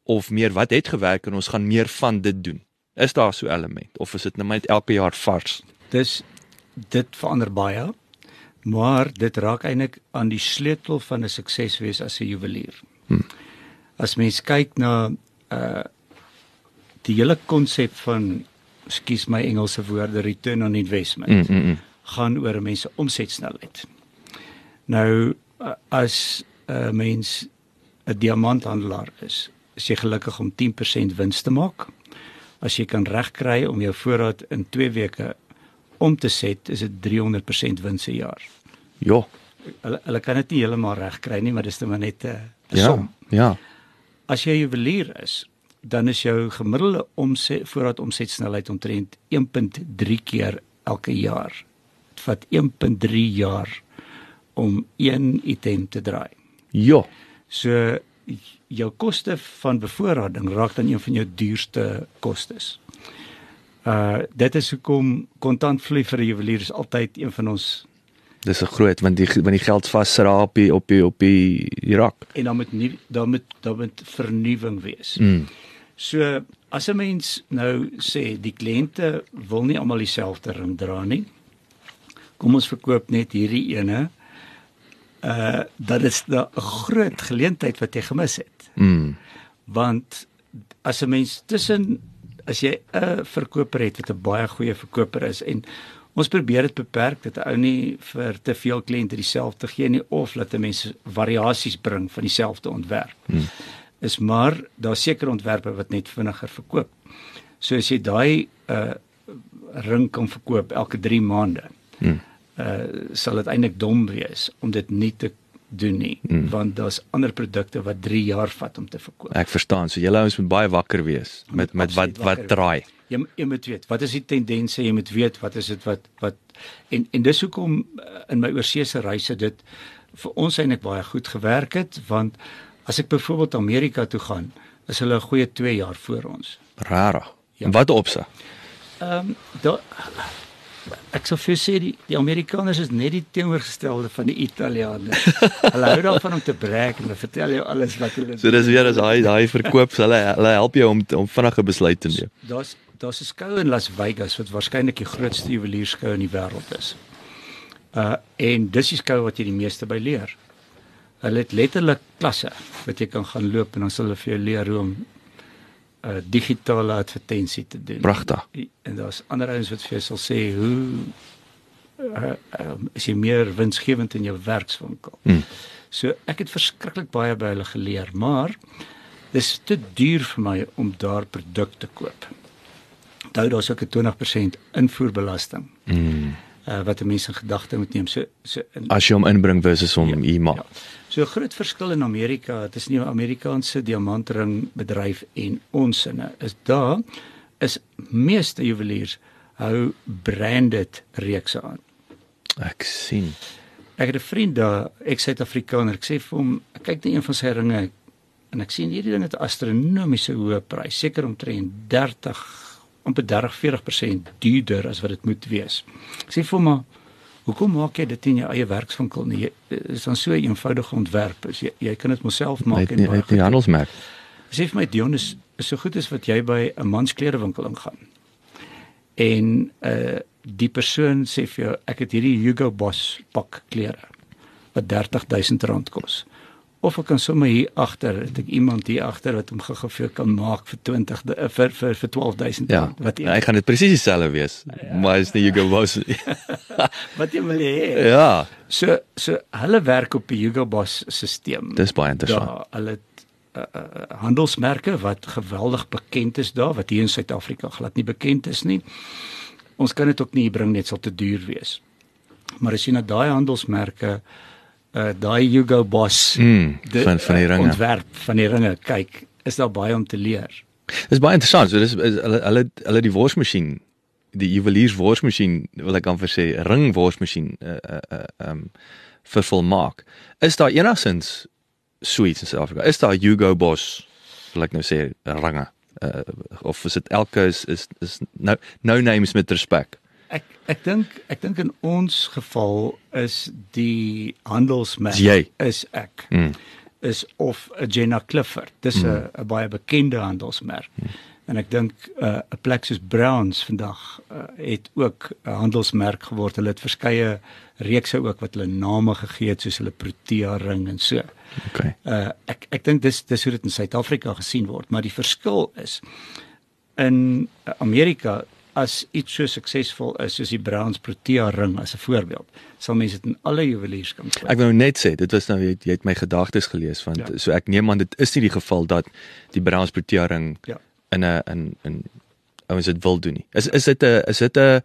Of meer wat het gewerk en ons gaan meer van dit doen. Is daar so 'n element of is dit net nou elke jaar vars? Dis dit verander baie, maar dit raak eintlik aan die sleutel van 'n sukses wees as 'n juwelier. Hmm. As mens kyk na uh die hele konsep van skus my Engelse woorde return on investment Mm, mm, mm. gaan oor 'n mens se omsetsnelheid. Nou as 'n mens 'n diamanthandelaar is, is jy gelukkig om 10% wins te maak. As jy kan regkry om jou voorraad in 2 weke om te set, is dit 300% wins 'n jaar. Ja. Hulle hulle kan dit nie heeltemal regkry nie, maar dis net maar net 'n uh, Ja. som. Ja. As jy juwelier is, dan is jou gemiddelde omset voorraad omsetsnelheid omtrent 1.3 keer elke jaar. Dit vat 1.3 jaar om een item te draai. Ja. So jou koste van bevoorrading raak dan een van jou duurste kostes. Uh dit is hoekom kontantvloei vir 'n juwelier is altyd een van ons Dis 'n groot want die want die geld vasraap op die op die op die, die rak. en dan moet nie dan moet dan moet vernuwing wees. Mm. So as 'n mens nou sê die kliënte wil nie almal dieselfde ring dra nie. Kom ons verkoop net hierdie ene uh dat is 'n groot geleentheid wat jy gemis het. Mm. Want as 'n mens tussen as jy 'n verkoper het wat 'n baie goeie verkoper is en ons probeer dit beperk dat 'n ou nie vir te veel kliënte dieselfde gee nie of dat 'n mens variasies bring van dieselfde ontwerp. Hmm. Is maar daar seker ontwerpe wat net vinniger verkoop. So as jy daai uh ring kan verkoop elke 3 maande. Hmm. Uh sal dit eintlik dom wees om dit nie te doen nie hmm. want daar's ander produkte wat 3 jaar vat om te verkoop. Ek verstaan. So julle ouens moet baie wakker wees met met wat wat draai. Jy jy moet weet wat is die tendense, jy moet weet wat is dit wat wat en en dis hoekom uh, in my oorseese reise dit vir ons eintlik baie goed gewerk het want as ek byvoorbeeld Amerika toe gaan, is hulle 'n goeie 2 jaar voor ons. Rarig. Ja. Wat opse? Ehm um, daar ek sou vir sê die, die Amerikaners is net die teenoorgestelde van die Italianers. hulle hou daarvan om te brag en hulle vertel jou alles wat hulle So dis weer as hy daai verkoop hulle hulle help jou om om vinnige besluite te neem. Daar's daar's 'n skou in Las Vegas wat waarskynlik die grootste juwelierskou in die wêreld is. Uh en dis die skou wat jy die meeste by leer. Hulle het letterlik klasse wat jy kan gaan loop en dan sal hulle vir jou leer hoe om uh, digitale advertensie te doen. Pragtig. En daar's ander ouens wat vir jou sal sê hoe uh, uh, is jy meer winsgewend in jou werkswinkel. Hmm. So ek het verskriklik baie by hulle geleer, maar dis te duur vir my om daar produkte koop. Daar daar's ook 'n 20% invoerbelasting. Hmm uh, wat mense in gedagte moet neem. So so in, as jy hom inbring versus hom ja, hier maak. Ja. So 'n groot verskil in Amerika tussen die Amerikaanse diamantring bedryf en ons inne is daar is meeste juweliers hou branded reekse aan. Ek sien. Ek het 'n vriend daar, ek Suid-Afrikaner, ek sê vir hom, ek kyk net een van sy ringe en ek sien hierdie ding het 'n astronomiese hoë prys, seker omtrent 30 amper 30-40% duurder as wat dit moet wees. Ek sê vir my, hoekom maak jy dit in jou eie werkswinkel nie? Dit is dan so 'n eenvoudige ontwerp. Jy jy kan dit myself maak en baie die handelsmerk. Sê vir my Dion is, is so goed as wat jy by 'n mansklerewinkel ingaan. En uh die persoon sê vir jou ek het hierdie Hugo Boss pak klere wat R30000 kos of ek kan sommer hier agter het ek iemand hier agter wat hom gegee kan maak vir 20 eh, vir vir vir 12000 ja, wat hy gaan dit presies dieselfde wees ja. maar is nie Hugo Boss wat jy wil hê. Ja. So so hulle werk op die Hugo Boss stelsel dis baie interessant. Daar hulle uh, uh, handelsmerke wat geweldig bekend is daar wat hier in Suid-Afrika glad nie bekend is nie. Ons kan dit ook nie bring net sal te duur wees. Maar as jy na daai handelsmerke uh daai Hugo Boss mm, die, van van die ringe ontwerp van die ringe kyk is daar baie om te leer. Dis baie interessant. So dis hulle hulle hulle die worsmasjien die juweliers worsmasjien wil ek amper sê ring worsmasjien uh uh um vir volmaak. Is daar enigsins suites in Suid-Afrika? Is daar Hugo Boss wil ek nou sê ringe? Uh of is dit elke is is is no no names met respek? Ek ek dink ek dink in ons geval is die handelsmerk is ek mm. is of Jenna Clifford. Dis 'n mm. 'n baie bekende handelsmerk. Mm. En ek dink 'n uh, plek soos Browns vandag uh, het ook 'n handelsmerk geword. Hulle het verskeie reekse ook wat hulle name gegee het soos hulle Protea ring en so. Okay. Uh ek ek dink dis dis hoe dit in Suid-Afrika gesien word, maar die verskil is in Amerika as iets so suksesvol is soos die Browns Protea ring as 'n voorbeeld, sal mense dit in alle juweliers kan kry. Ek wou net sê, dit was nou jy, jy het my gedagtes gelees want ja. so ek neem aan dit is nie die geval dat die Browns Protea ring ja. in 'n in in ouens dit wil doen nie. Is is dit 'n is dit 'n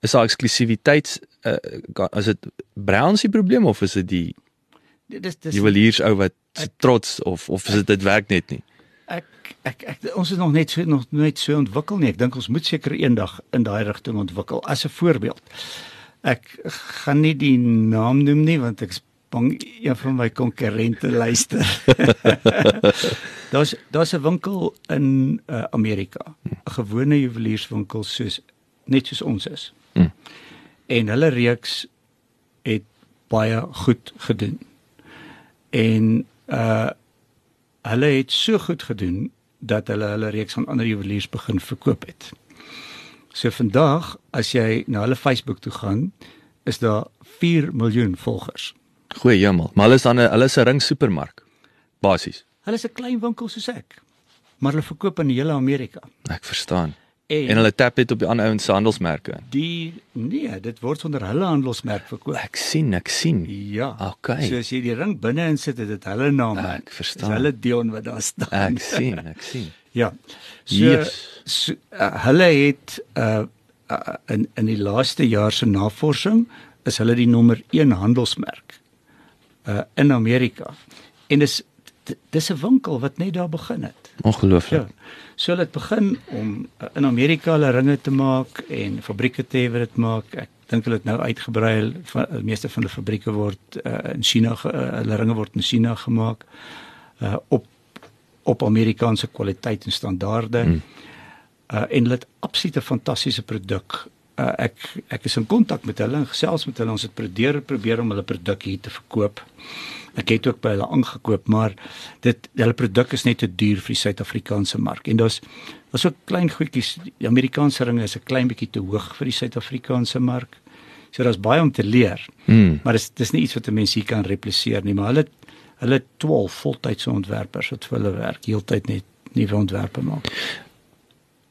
is daar eksklusiwiteit uh, is dit Browns se probleem of is dit die dis dis juweliers ou wat ek, trots of of is dit dit werk net nie? Ek ek ek ons is nog net so nog net so ontwikkel nie. Ek dink ons moet seker eendag in daai rigting ontwikkel. As 'n voorbeeld. Ek gaan nie die naam noem nie want ek bang een van my konkurrente luister. daar's daar's 'n winkel in uh, Amerika, 'n gewone juwelierswinkel soos net soos ons is. Hmm. En hulle reeks het baie goed gedoen. En uh hulle het so goed gedoen dat hulle hulle reeks van ander juweliers begin verkoop het. So vandag as jy na hulle Facebook toe gaan, is daar 4 miljoen volgers. Goeie hemel. Maar hulle is dan 'n hulle is 'n ring supermark. Basies. Hulle is 'n klein winkel soos ek, maar hulle verkoop in die hele Amerika. Ek verstaan. En, En hulle tap dit op die ander ouens se handelsmerke. die nee, dit word onder hulle handelsmerk verkoop. Ek sien, ek sien. Ja. Okay. So as jy die ring binne insit, het dit hulle naam. Ek in. verstaan. Dis hulle Dion wat daar staan. Ek sien, ek sien. Ja. So, Yes. so uh, hulle het uh, uh in in die laaste jaar se navorsing is hulle die nommer 1 handelsmerk uh in Amerika. En dis dis 'n winkel wat net daar begin het. Ongelooflik. Ja. So hulle het begin om uh, in Amerika hulle ringe te maak en fabrieke te hê wat dit maak. Ek dink hulle het nou uitgebrei. Hulle- Die meeste van die fabrieke word uh, in China ge, uh, hulle ringe word in China gemaak uh op op Amerikaanse kwaliteit en standaarde. Mm. Uh en hulle het absolute fantastiese produk. Uh ek ek is in kontak met hulle en gesels met hulle. Ons het probeer probeer om hulle produk hier te verkoop. Ek het ook by hulle aangekoop, maar dit hulle produk is net te duur vir die Suid-Afrikaanse mark. En daar's daar's ook klein goedjies. Die Amerikaanse ringe is 'n klein bietjie te hoog vir die Suid-Afrikaanse mark. So daar's baie om te leer. Mm. Maar dis dis nie iets wat 'n mens hier kan repliseer nie, maar hulle hulle het 12 voltydse ontwerpers wat vir hulle werk, heeltyd net nuwe ontwerpe maak.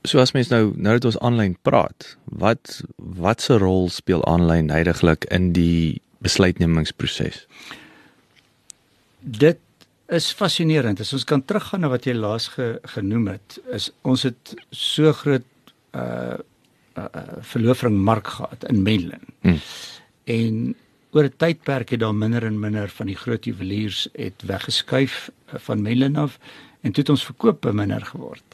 So as mens nou nou dat ons aanlyn praat, wat wat se rol speel aanlyn heidaglik in die besluitnemingsproses? Dit is fascinerend. As ons kan teruggaan na wat jy laas ge, genoem het, is ons het so groot uh uh, uh verloofring mark gehad in Menlyn. Hmm. En oor 'n tydperk het daar minder en minder van die groot juweliers het weggeskuif uh, van Menlyn af en toe het ons verkope minder geword.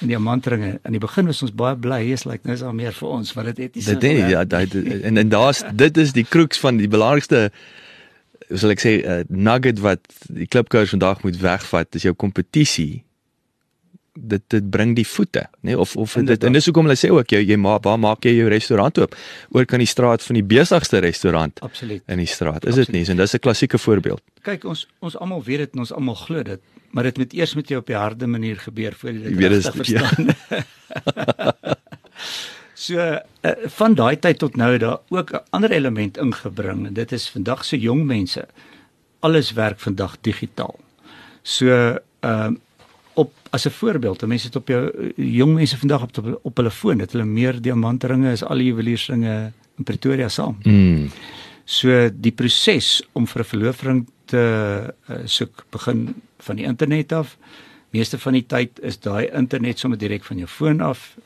En diamantringe, aan die begin was ons baie bly, is like nou is daar meer vir ons, want dit het nie Dit is ja, dit en en daar's dit is die crux van die belangrikste sal ek sê uh, nugget wat die klipkous vandag moet wegvat is jou kompetisie. Dit dit bring die voete, nê? Nee? Of of dit Inderdaad. en dis hoekom hulle sê ook jy jy ma, waar maak jy jou restaurant oop? Oor kan die straat van die besigste restaurant Absoluut. in die straat. Is dit nie? En dis 'n klassieke voorbeeld. Kyk, ons ons almal weet dit en ons almal glo dit, maar dit moet eers met jou op die harde manier gebeur voor jy dit regtig ja. verstaan. so uh, van daai tyd tot nou daar ook 'n ander element ingebring en dit is vandag se jong mense. Alles werk vandag digitaal. So ehm uh, op as 'n voorbeeld, mense het op jou jong mense vandag op op, hulle foon, het hulle meer diamantringe as al die juweliersringe in Pretoria saam. Mm. So die proses om vir 'n verloofring te uh, soek begin van die internet af. Meeste van die tyd is daai internet sommer direk van jou foon af.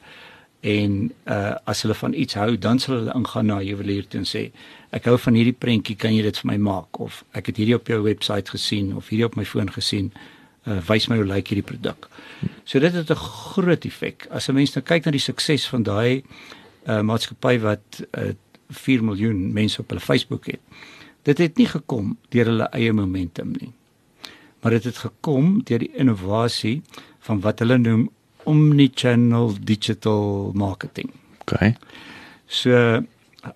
En uh as hulle van iets hou, dan sal hulle ingaan na juwelier toe en sê ek hou van hierdie prentjie, kan jy dit vir my maak of ek het hierdie op jou webwerf gesien of hierdie op my foon gesien. Uh wys my hoe lyk hierdie produk. So dit het 'n groot effek. As 'n mens nou kyk na die sukses van daai uh maatskappy wat uh 4 miljoen mense op hulle Facebook het. Dit het nie gekom deur hulle eie momentum nie. Maar dit het gekom deur die innovasie van wat hulle noem omnichannel digital marketing. Okay. So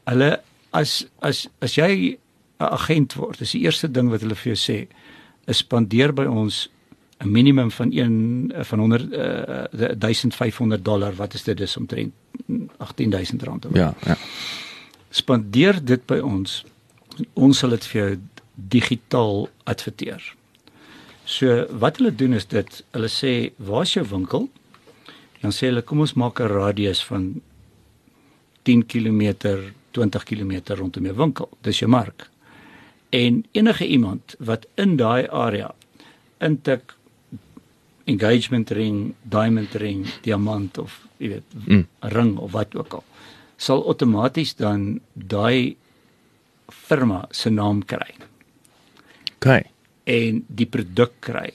hulle as as as jy 'n agent word, is die eerste ding wat hulle vir jou sê, is spandeer by ons 'n minimum van 1 van 100 uh, 1500 dollar, wat is dit dis omtrent 18000 rand. of. Ja, ja. spandeer dit by ons. Ons sal dit vir jou digitaal adverteer. So wat hulle doen is dit, hulle sê, "Waar's jou winkel?" Dan sê hulle, "Kom ons maak 'n radius van 10 km, 20 km rondom jou winkel. Dis jou mark." En enige iemand wat in daai area intik engagement ring, diamond ring, diamant of jy weet, Mm. ring of wat ook al, sal outomaties dan daai firma se naam kry Okay. en die produk kry.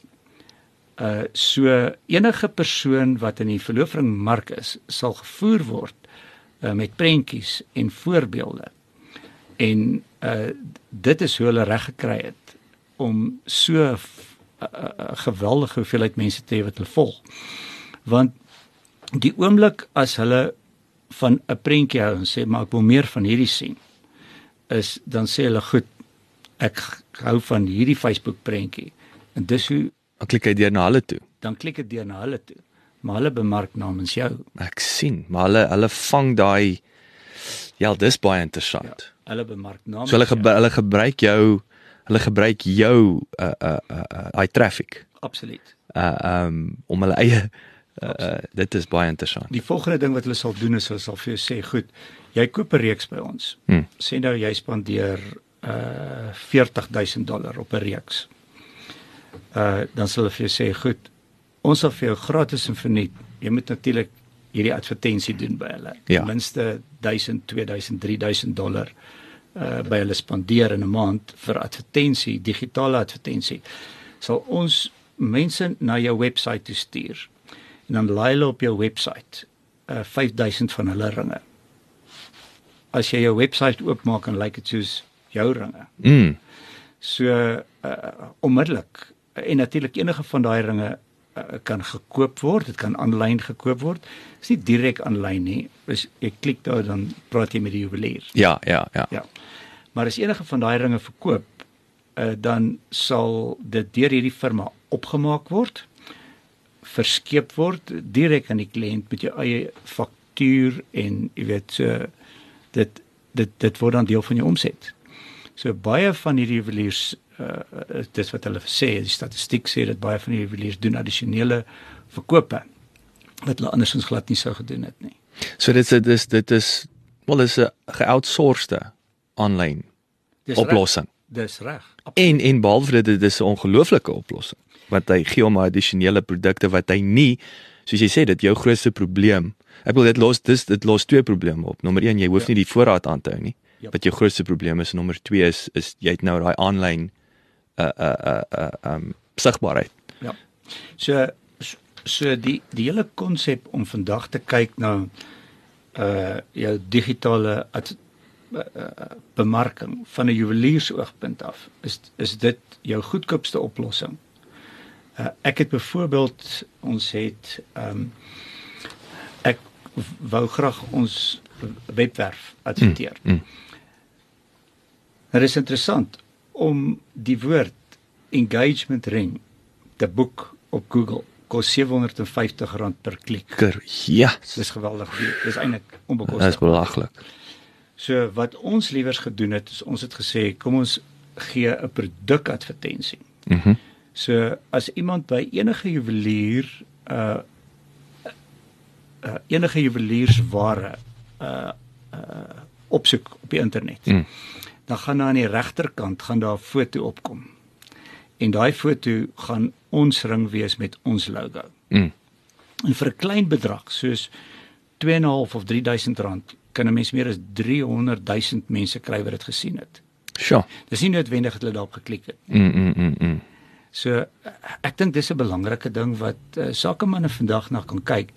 Uh so enige persoon wat in die verloofringmark is, sal gevoer word uh, met prentjies en voorbeelde. En uh dit is hoe hulle reg gekry het om so 'n geweldige hoeveelheid mense te hê wat hulle volg. Want die oomblik as hulle van 'n prentjie hou en sê maar ek wil meer van hierdie sien, is dan sê hulle goed, ek hou van hierdie Facebook prentjie. En dis hoe Dan klik hy deur na hulle toe. dan klik dit deur na hulle toe. Maar hulle bemark namens jou. Ek sien, maar hulle hulle vang daai ja, dis baie interessant. Hulle bemark namens So hulle jou. gebe, hulle gebruik jou hulle gebruik jou uh uh uh, uh hy traffic Absoluut. uh um om hulle eie uh, uh dit is baie interessant. Die volgende ding wat hulle sal doen is hulle sal vir jou sê, "Goed, jy koop 'n reeks by ons. Hmm. Sê nou jy spandeer uh 40000 dollar op 'n reeks. Uh dan sal hulle vir jou sê, "Goed, ons sal vir jou gratis en verniet. Jy moet natuurlik hierdie advertensie doen by hulle. Ja. Ten minste 1000, 2000, 3000 dollar uh by hulle spandeer in 'n maand vir advertensie, digitale advertensie. Sal ons mense na jou webwerf toe stuur. En dan laai hulle op jou webwerf uh 5000 van hulle ringe. As jy jou webwerf oopmaak en lyk dit soos jou ringe. Mm. So uh onmiddellik en natuurlik enige van daai ringe kan gekoop word, dit kan aanlyn gekoop word. Dit is nie direk aanlyn nie. As jy klik daar dan praat jy met die juwelier. Ja, ja, ja. Ja. Maar as enige van daai ringe verkoop, uh, dan sal dit deur hierdie firma opgemaak word, verskeep word direk aan die kliënt met jou eie faktuur en jy weet so dit dit dit word dan deel van jou omset. So baie van hierdie juweliers uh dis wat hulle sê, die statistiek sê dat baie van die juweliers doen addisionele verkope wat hulle andersins glad nie sou gedoen het nie. So dit is dit is dit is wel dis 'n geoutsourcede aanlyn Dis oplossing. Reg. Dis reg. En en behalwe dit dit is 'n ongelooflike oplossing want hy gee hom addisionele produkte wat hy nie soos jy sê dit jou grootste probleem. Ek wil dit los dis dit los twee probleme op. Nommer 1 jy hoef Ja. nie die voorraad aan te hou nie. Ja. Wat jou grootste probleem is. Nommer 2 is is jy het nou daai aanlyn uh uh uh uh um sigbaarheid. Ja. So so die die hele konsep om vandag te kyk na uh jou digitale ad, uh, bemarking van 'n juweliersoogpunt af is is dit jou goedkoopste oplossing. Uh ek het byvoorbeeld ons het ehm um, ek wou graag ons webwerf adverteer. Mm, mm. Dit is interessant om die woord engagement ring te boek op Google kos R750 per klik. Ja. Dis geweldig. Dis eintlik Dit is onbekostig. belaglik. So wat ons liewers gedoen het, is ons het gesê kom ons gee 'n produkadvertensie. Mhm. Mm So as iemand by enige juwelier uh uh enige juweliersware uh uh opsoek op die internet. Mm. Dan gaan daar aan die regterkant gaan daar 'n foto opkom. En daai foto gaan ons ring wees met ons logo. Mm. En vir 'n klein bedrag soos 2.5 of 3000 rand kan 'n mens meer as 300 000 mense kry wat dit gesien het. Sjoe. Dis nie noodwendig dat hulle daarop geklik het. Mm mm mm. mm. So ek dink dis 'n belangrike ding wat uh, sakemanne vandag na kan kyk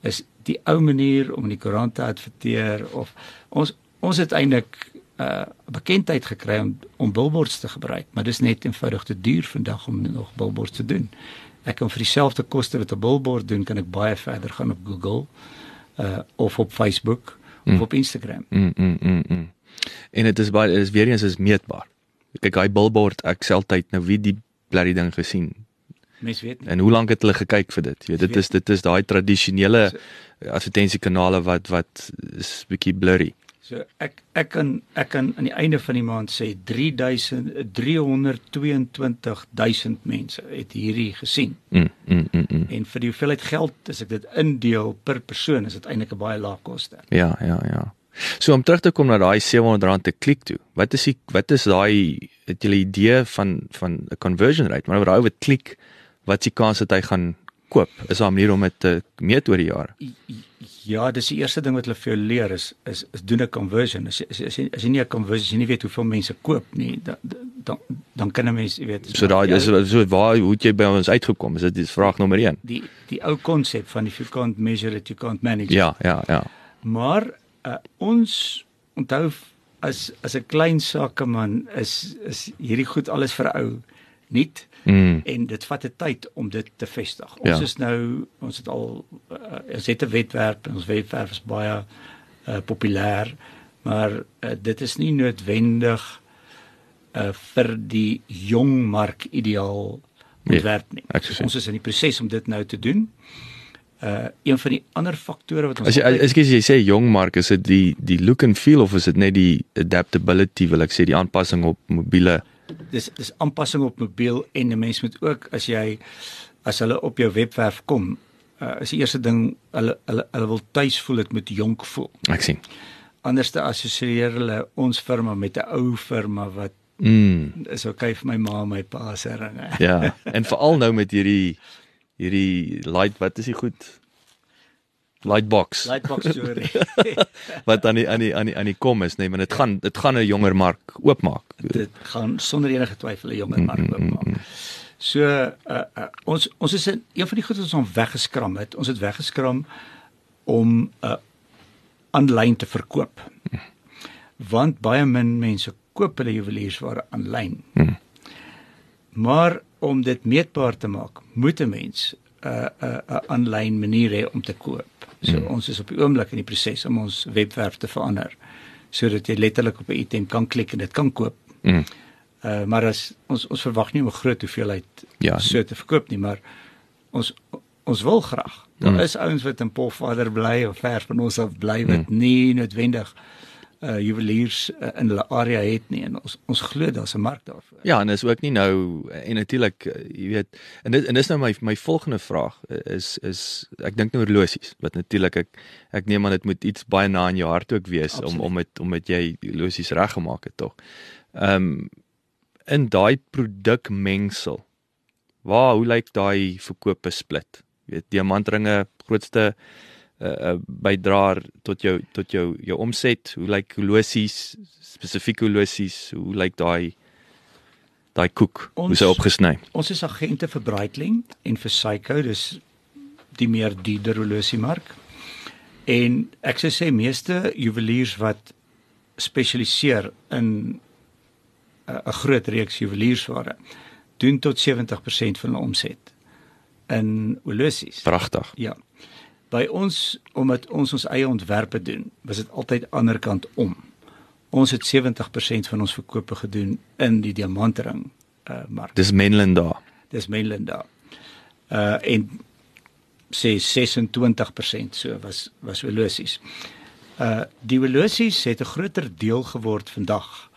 is die ou manier om in die koerant te adverteer of ons ons het eintlik uh, bekendheid gekry om om billboards te gebruik, maar dis net eenvoudig te duur vandag om nog billboards te doen. Ek kan vir dieselfde koste wat 'n billboard doen, kan ek baie verder gaan op Google uh of op Facebook of Mm. op Instagram. Mm mm mm. mm. En dit is baie is weer eens is meetbaar. Kyk, hy billboard, ek sê altyd nou wie die blerrie ding gesien Mense weet nie. en hoe lank het hulle gekyk vir dit? Jy weet, dit is dit is daai tradisionele advertensiekanale wat wat is bietjie blurry. So ek ek kan ek kan aan die einde van die maand sê 3000 322000 mense het hierdie gesien. Mm mm mm. mm. En vir die hoeveelheid geld as ek dit indeel per persoon is dit eintlik 'n baie lae koste. Ja, ja, ja. So om terug te kom na daai R700 te klik toe. Wat is die wat is daai het 'n idee van van 'n conversion rate? Maar oor daai wat klik, wat die kans dat hy gaan koop? Is daar 'n manier om dit te meet oor die jare? Ja, dis die eerste ding wat hulle vir jou leer is is, is doen 'n conversion. As, as, as, jy, as jy nie 'n conversion, as jy nie weet hoeveel mense koop nie, dan dan dan kan 'n mens, jy weet, So daai is so waar hoe het jy by ons uitgekom? Is dit die vraag nommer 1? die die ou konsep van if you can't measure it, you can't manage it. Ja, ja, ja. Maar uh, ons onthou as as 'n klein sakeman is is hierdie goed alles vir ou nuut Mm. en dit vat 'n tyd om dit te vestig. Ons Ja. is nou ons het al uh, ons het 'n webwerf en ons webwerf is baie uh, populêr, maar uh, dit is nie noodwendig uh, vir die jong mark ideaal Nee, ontwerp nie. sou sê. ons is in die proses om dit nou te doen. Uh een van die ander faktore wat ons As jy ekskuus jy sê jong mark is dit die die look and feel of is dit net die adaptability wil ek sê die aanpassing op mobiele dis dis aanpassing op mobiel en 'n mens moet ook as jy as hulle op jou webwerf kom, uh, is die eerste ding hulle hulle hulle wil tuis voel dit moet jonk voel. Ek sien. Anders te assosieer hulle ons firma met 'n ou firma wat Mm. is okay vir my ma en my pa se ringe. Ja, en veral nou met hierdie hierdie light wat is die goed? Lightbox Lightbox story. wat aan die aan die aan die aan die kom is, nee, maar dit gaan dit gaan 'n jonger mark oopmaak. dit gaan sonder enige twyfel 'n jonger mark oopmaak. So uh, uh, ons ons is in een van die goed wat ons aan weggeskram het. Ons het weggeskram om uh aanlyn te verkoop. Want baie min mense koop hulle juweliersware aanlyn. Maar om dit meetbaar te maak, moet 'n mens 'n uh, 'n uh, 'n aanlyn manier hê om te koop. So mm. ons is op die oomblik in die proses om ons webwerf te verander sodat jy letterlik op 'n item kan klik en dit kan koop. Mm. Uh maar as ons ons verwag nie om 'n groot hoeveelheid Ja. so te verkoop nie, maar ons ons wil graag. Daar Mm. is ouens wat in Pofadder bly of ver van ons af bly wat nie noodwendig uh juweliers uh, in hulle area het nie en ons ons glo daar's 'n mark daarvoor. Ja, en is ook nie nou en natuurlik jy weet en dit en dis nou my my volgende vraag is is ek dink nou horlosies wat natuurlik ek ek neem aan dit moet iets baie na in jou hart ook wees Absoluut. om om dit om dit jy horlosies reggemaak het tog. Ehm um, in daai produkmengsel. Waar hoe lyk daai verkope split? Jy weet diamantringe grootste uh, uh bydraer tot jou tot jou jou omset. Hoe lyk horlosies spesifiek horlosies? Hoe lyk daai daai koek? Hoe Ons- is hy opgesny? Ons is agente vir Breitling en vir Seiko, dis die meer dierder horlosiemark. En ek sou sê meeste juweliers wat spesialiseer in 'n 'n groot reeks juweliersware doen tot 70% van hulle omset in horlosies. Pragtig. Ja. By ons omdat ons ons eie ontwerpe doen, was dit altyd ander kant om. Ons het 70% van ons verkope gedoen in die diamantring uh mark. Dis Menlyn daar. Dis mainland daar. Uh en sê 26% so was was horlosies. Uh die horlosies het 'n groter deel geword vandag.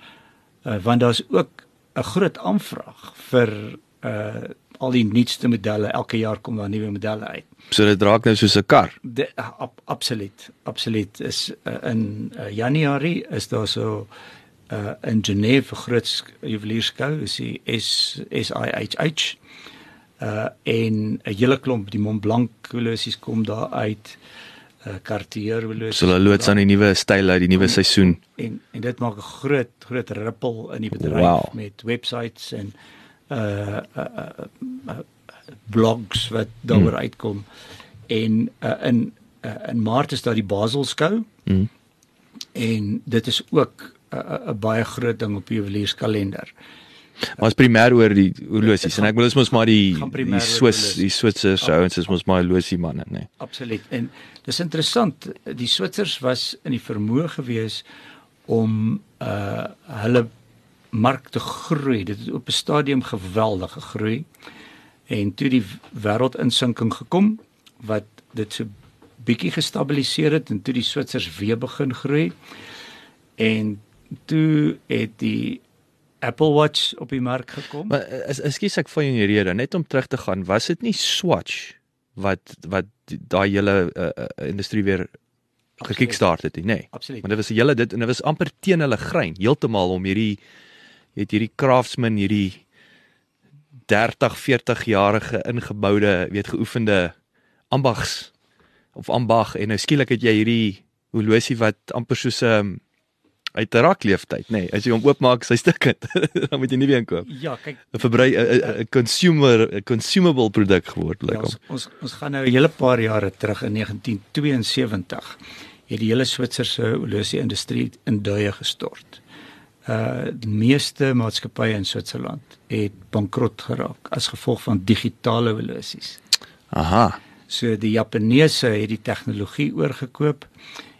Uh want daar's ook 'n groot aanvraag vir uh al die nuutste modelle. Elke jaar kom daar nuwe modelle uit. So dit raak nou soos 'n kar. De, ab, absoluut, absoluut is uh, in uh, Januarie is daar so uh, in Genève 'n groot sk- juwelierskou, is die S SIHH. Uh en 'n hele klomp die Mont Blanc horlosies kom daar uit. Uh Cartier horlosies. So hulle loods aan die nuwe style uit die nuwe seisoen. en en dit maak 'n groot groot rippel in die bedryf Wow. met websites en uh, uh, uh, uh blogs wat daaroor Hmm. uitkom en uh, in uh, in Maart is daar die Basel skou Mm. en dit is ook 'n uh, 'n baie groot ding op die juwelierskalender. Maar is primêr oor die horlosies en ek wil dis mos maar die die Swiss die Switserse ouens is mos maar horlosie manne, nê. Nee. Absoluut. En dis interessant, die Switsers was in die vermoë gewees om uh hulle mark te groei. Dit het op 'n stadium geweldig gegroei. En toe die wêreldinsinking gekom wat dit so bietjie gestabiliseer het en toe die Switsers weer begin groei. En toe het die Apple Watch op die mark gekom. Maar eh, ekskuus ek van jou rede, net om terug te gaan, was dit nie Swatch wat wat daai hele uh, uh, industrie weer gekickstart het nie, nê? Nee. Absoluut. Maar dit was 'n hele dit en dit was amper teen hulle grein, heeltemal om hierdie jy het hierdie craftsman, hierdie 30, 40 jarige ingeboude, weet geoefende ambags of ambag en nou skielik het jy hierdie horlosie wat amper soos 'n um, uit 'n rakleeftyd, nê. Nee, as jy hom oopmaak, sy stukkend. dan moet jy nie weer koop. Ja, kyk, 'n verbruik 'n consumer 'n consumable produk geword lyk Ja, ons, ons ons gaan nou 'n hele paar jare terug in 1972 het die hele Switserse horlosie industrie in duie gestort. Uh meeste maatskappye in Switserland het bankrot geraak as gevolg van digitale horlosies. Aha. So die Japaneese het die tegnologie oorgekoop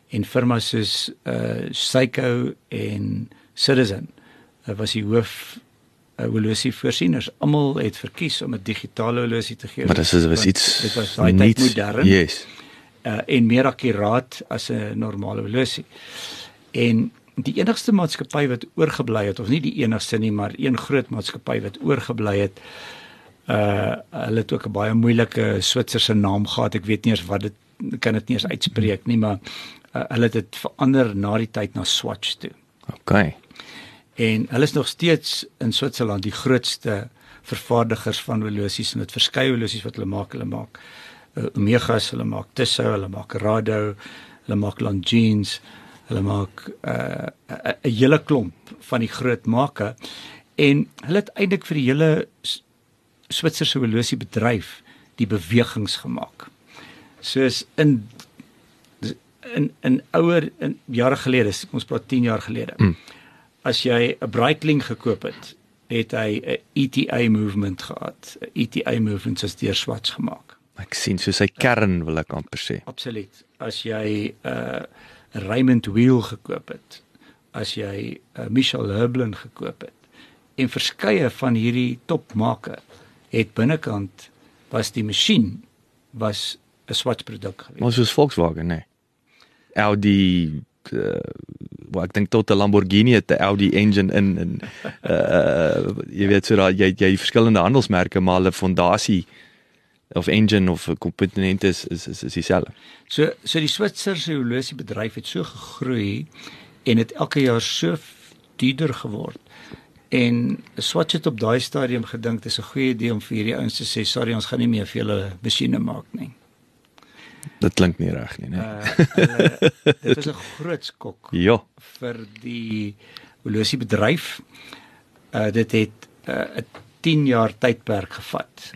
en firmas soos uh Seiko en Citizen uh, was die hoof uh, horlosie voorsieners. Almal het verkies om 'n digitale horlosie te gee. Maar dis is was iets dit was daai tyd modern Yes. uh, en meer akkuraat as 'n normale horlosie. En die enigste maatskappy wat oorgebly het of nie die enigste nie, maar een groot maatskappy wat oorgebly het. Uh hulle het ook 'n baie moeilike Switserse naam gehad. Ek weet nie eers wat dit kan dit nie eens uitspreek nie, maar uh, hulle het dit verander na die tyd na Swatch toe. OK. En hulle is nog steeds in Switserland die grootste vervaardigers van horlosies en dit verskeie horlosies wat hulle maak. Hulle maak uh, Omegas, hulle maak Tissot, hulle maak Rado, hulle maak Longines, hulle maak 'n uh, 'n hele klomp van die groot make en hulle het eintlik vir die hele Switserse horlosie bedryf die bewegings gemaak. Soos in in in ouer in jare gelede, ons praat 10 jaar gelede. Mm. As jy 'n Breitling gekoop het, het hy 'n ETA movement gehad. 'n ETA movement is deur Swatch gemaak. Ek sien so sy kern wil ek amper sê. Absoluut. As jy 'n uh, Raymond Wheel gekoop het, as jy uh, Michel Herbelin gekoop het en verskeie van hierdie topmake het binnekant was die masjien was 'n Swatch produk gewees. Ons soos Volkswagen, nee. Audi uh, wat ek dink tot 'n Lamborghini het 'n Audi engine in en uh jy weet so dat jy jy verskillende handelsmerke maar hulle fondasie of engine of komponente is is is, is dieselfde. So so die Switserse horlosie bedryf het so gegroei en het elke jaar so duurder geword. En Swatch het op daai stadium gedink dis 'n goeie idee om vir hierdie ouens te sê sorry ons gaan nie meer vir julle masjiene maak nie. Dit klink nie reg nie, nee. Uh, dit was 'n groot skok ja. vir die horlosiebedryf. Uh dit het 'n uh, 10 jaar tydperk gevat.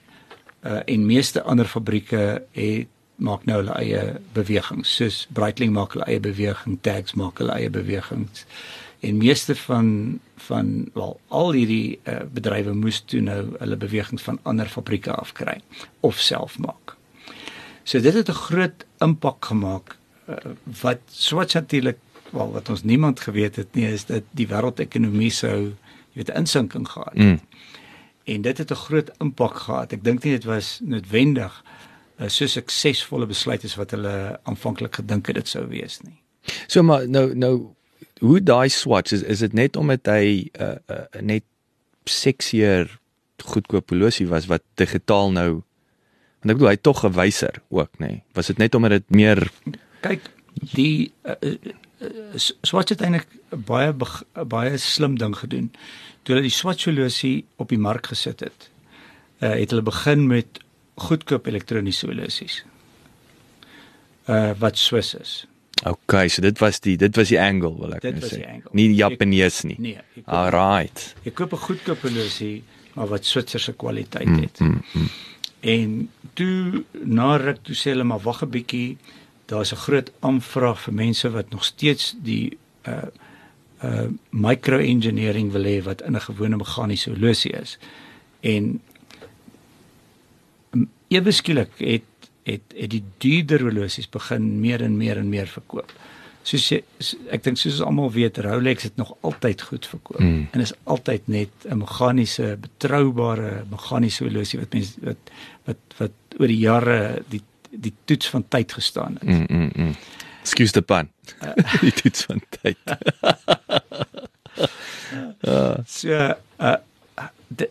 Uh en meeste ander fabrieke het maak nou hulle eie bewegings. Soos Breitling maak hulle eie beweging, Tags maak hulle eie bewegings. En meeste van van wel al hierdie uh, bedrywe moes toe nou hulle bewegings van ander fabrieke afkry of self maak. So dit het 'n groot impak gemaak uh, wat Swatch natuurlik wel wat ons niemand geweet het nie is dat die wêreldekonomie sou jy weet 'n insinking gehad. Mm. En dit het 'n groot impak gehad. Ek dink nie dit was noodwendig 'n uh, so suksesvolle besluit as wat hulle aanvanklik gedink het dit sou wees nie. So maar nou nou hoe daai Swatch is is dit net omdat hy 'n uh, uh, net seksier goedkoop horlosie was wat digitaal nou Want ek bedoel hy tog 'n wyser ook, nê. Nee. Was dit net omdat dit meer kyk die uh, Swatch het eintlik baie baie slim ding gedoen. Toe hulle die Swatch horlosie op die mark gesit het, uh, het hulle begin met goedkoop elektroniese horlosies. Uh wat Swiss is. OK, so dit was die dit was die angle wil ek net nou sê. Nie die Japanees nie. Nee. Alright. Jy koop 'n goedkoop horlosie maar wat Switserse kwaliteit mm, het. Mm, mm, mm. En toe na ruk toe sê hulle maar wag 'n bietjie, daar's 'n groot aanvraag vir mense wat nog steeds die uh uh micro-engineering wil hê wat in 'n gewone meganiese horlosie is. En ewe skielik het het het die duurder horlosies begin meer en meer en meer verkoop soos jy, ek dink soos almal weet Rolex het nog altyd goed verkoop mm. en is altyd net 'n meganiese betroubare meganiese horlosie wat mense wat wat wat oor die jare die die toets van tyd gestaan het. Mm, mm, mm. Excuse the pun. Uh, die toets van tyd. uh. So uh, de,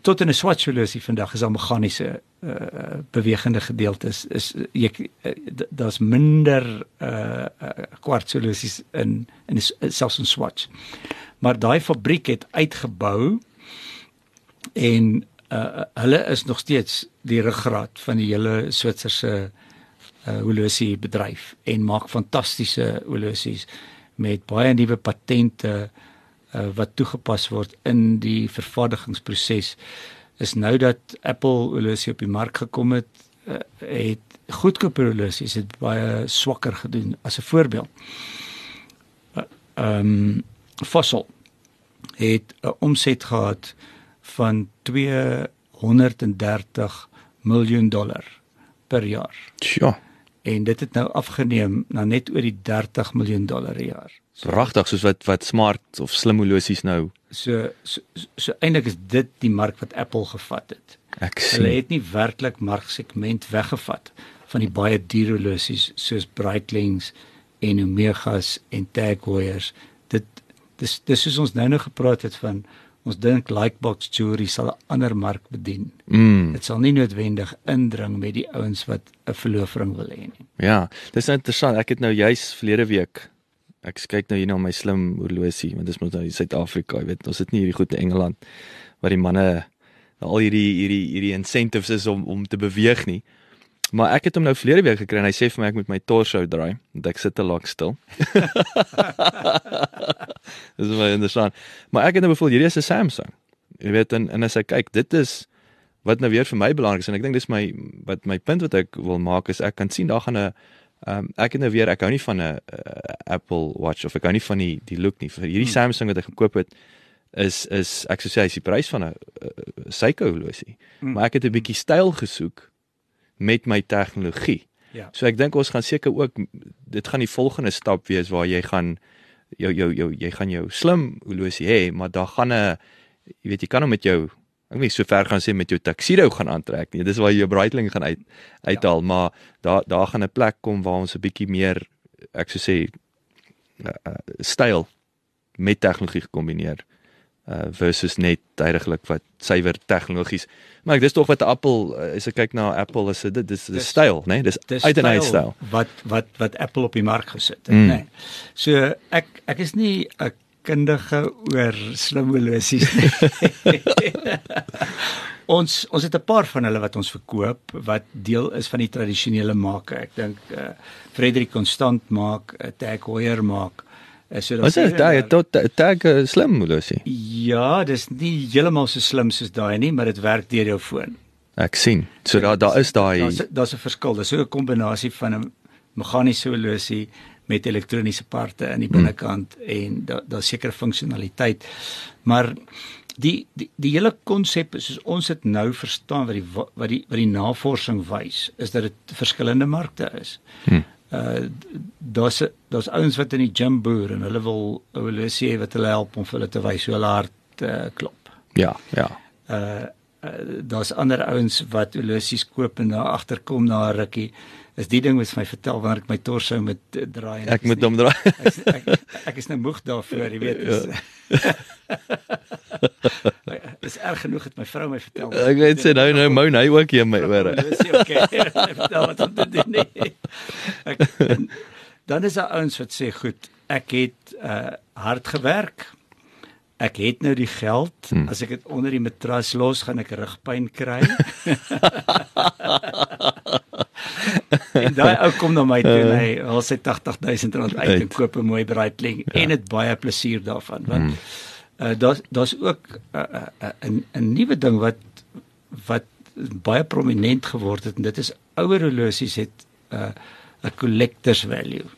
tot in 'n Swatch horlosie vandag is al meganiese uh, bewegende gedeeltes is jy uh, daar's minder uh, uh kwartshorlosies in in selfs in Swatch. Maar daai fabriek het uitgebou en uh hulle is nog steeds die ruggraat van die hele Switserse uh horlosie bedryf en maak fantastiese horlosies met baie nuwe patente uh uh, wat toegepas word in die vervaardigingsproses is nou dat Apple horlosie op die mark gekom het uh, het goedkoop horlosies het baie swakker gedoen as 'n voorbeeld. Uh, ehm um, Fossil het 'n omset gehad van 230 miljoen dollar per jaar. Ja. En dit het nou afgeneem na net oor die 30 miljoen dollar per jaar. Pragtig soos wat wat smart of slim horlosies nou. So so, so eintlik is dit die mark wat Apple gevat het. Ek sien. Hulle het nie werklik marksegment weggevat van die baie duur horlosies soos Breitlings en Omegas en Tag Heuers. Dit dis dis soos ons nou nou gepraat het van ons dink Likebox Jewelry sal 'n ander mark bedien. Mm. Dit sal nie noodwendig indring met die ouens wat 'n verloofring wil hê nie. Ja, dis nou interessant. Ek het nou juis verlede week ek kyk nou hier na my slim horlosie, want dis mos nou in Suid-Afrika, jy weet, ons het nie hierdie goed in Engeland waar die manne al hierdie hierdie hierdie incentives is om om te beweeg nie. Maar ek het hom nou verlede week gekry en hy sê vir my ek moet my torso draai want ek sit te lank stil. Dis baie interessant. Maar ek het nou bevoel hierdie is 'n Samsung. Jy weet en en as ek kyk, dit is wat nou weer vir my belangrik is en ek dink dis my wat my punt wat ek wil maak is ek kan sien daar gaan 'n um, ek het nou weer ek hou nie van 'n uh, Apple Watch of ek hou nie van die die look nie. Vir hierdie hmm. Samsung wat ek gekoop het is is ek sou sê hy's die prys van 'n uh, Seiko horlosie. Hmm. Maar ek het 'n bietjie styl gesoek met my tegnologie. Ja. So ek dink ons gaan seker ook dit gaan die volgende stap wees waar jy gaan jou jou jou jy gaan jou slim horlosie hê, maar daar gaan 'n jy weet jy kan hom met jou ek weet so ver gaan sê met jou tuxedo gaan aantrek nie. Dis waar jy jou Breitling gaan uit uithaal, ja. maar daar daar gaan 'n plek kom waar ons 'n bietjie meer ek sou sê uh, uh, styl met tegnologie gekombineer uh versus net tydelik wat suiwer tegnologies. Maar ek dis tog wat Apple uh, as ek kyk na Apple is dit dis dis styl, né? Nee? Dis, dis uit en uit styl wat wat wat Apple op die mark gesit het, mm. né? Nee. So ek ek is nie 'n kundige oor slim horlosies nie. ons ons het 'n paar van hulle wat ons verkoop wat deel is van die tradisionele make. Ek dink uh Frederik Constant maak, uh, Tag Heuer maak. So Wat is daai tot Tag uh, slim horlosie? Ja, dis nie heeltemal so slim soos daai nie, maar dit werk deur jou foon. Ek sien. So daar daar is daai daar's daar's 'n verskil. Dis so 'n kombinasie van 'n meganiese horlosie met elektroniese parte in die hmm. binnekant hmm. en daar daar's sekere funksionaliteit. Maar die die die hele konsep soos ons dit nou verstaan wat die wat die wat die navorsing wys is dat dit verskillende markte is. Hmm. Uh daar's daar's ouens wat in die gym boer en hulle wil hulle sê wat hulle help om vir hulle te wys hoe hulle hart uh, klop. Ja, ja. Uh, uh daar's ander ouens wat horlosies koop en daar agterkom na 'n rukkie is die ding wat my vertel wanneer ek my torso moet uh, draai. Ek moet hom draai. ek, ek, ek is nou moeg daarvoor, jy weet. Is, ja. Dis erg genoeg het my vrou my vertel. Ek weet sê nou nou mou hy ook hier my ore. Dis okay. vertel wat om te doen nie. Ek, dan is daar ouens wat sê goed, ek het uh, hard gewerk ek het nou die geld. Hmm. As ek dit onder die matras los, gaan ek rugpyn kry. en daai ou kom na my toe en hy wil sy 80000 rand uit en koop 'n mooi Breitling ja. en het baie plesier daarvan want hmm. uh, daar's daar's ook 'n uh, uh, 'n uh, 'n nuwe ding wat wat baie prominent geword het en dit is ouer horlosies het 'n uh, 'n collectors value.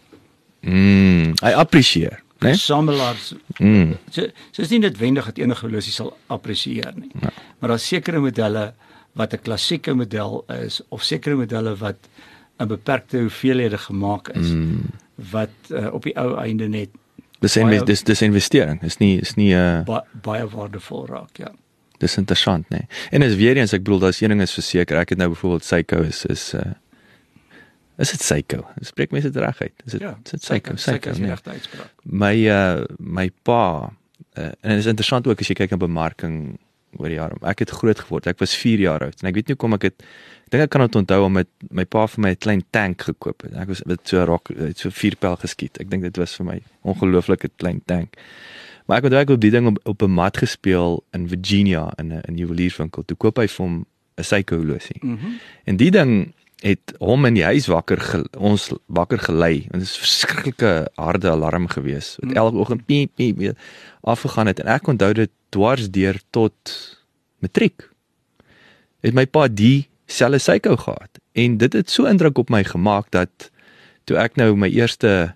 Mm, I appreciate né? Samelaars. Mm. So so is nie noodwendig dat enige horlosie sal appresieer nie. Ja. Maar daar's sekere modelle wat 'n klassieke model is of sekere modelle wat 'n beperkte hoeveelhede gemaak is mm. wat uh, op die ou einde net dis baie, dis dis investering is nie is nie 'n uh, ba, baie waardevol raak, ja. Dis interessant, né? Nee. En as weer eens ek bedoel daar's een ding is verseker, ek het nou byvoorbeeld Seiko is is uh, Is dit Seiko? Spreek mense dit reg uit? Is dit ja, is dit Seiko? Seiko, Seiko nee. uitspraak. My uh my pa uh, en dit is interessant ook as jy kyk na bemarking oor die jare. Ek het groot geword. Ek was 4 jaar oud en ek weet nie hoekom ek het ek dink ek kan dit onthou om met my pa vir my 'n klein tank gekoop het. Ek was met so rok het so vier pel geskiet. Ek dink dit was vir my ongelooflike klein tank. Maar ek het ook op die ding op, op 'n mat gespeel in Virginia in 'n juwelierswinkel. Toe koop hy vir hom 'n horlosie. Mhm. Mm en die ding het hom in die huis wakker ge, ons wakker gelei. En dit is verskriklike harde alarm gewees wat hmm. elke oggend piep piep afgegaan het. En ek onthou dit dwars deur tot matriek. Het my pa die selfe sykou gehad. En dit het so indruk op my gemaak dat toe ek nou my eerste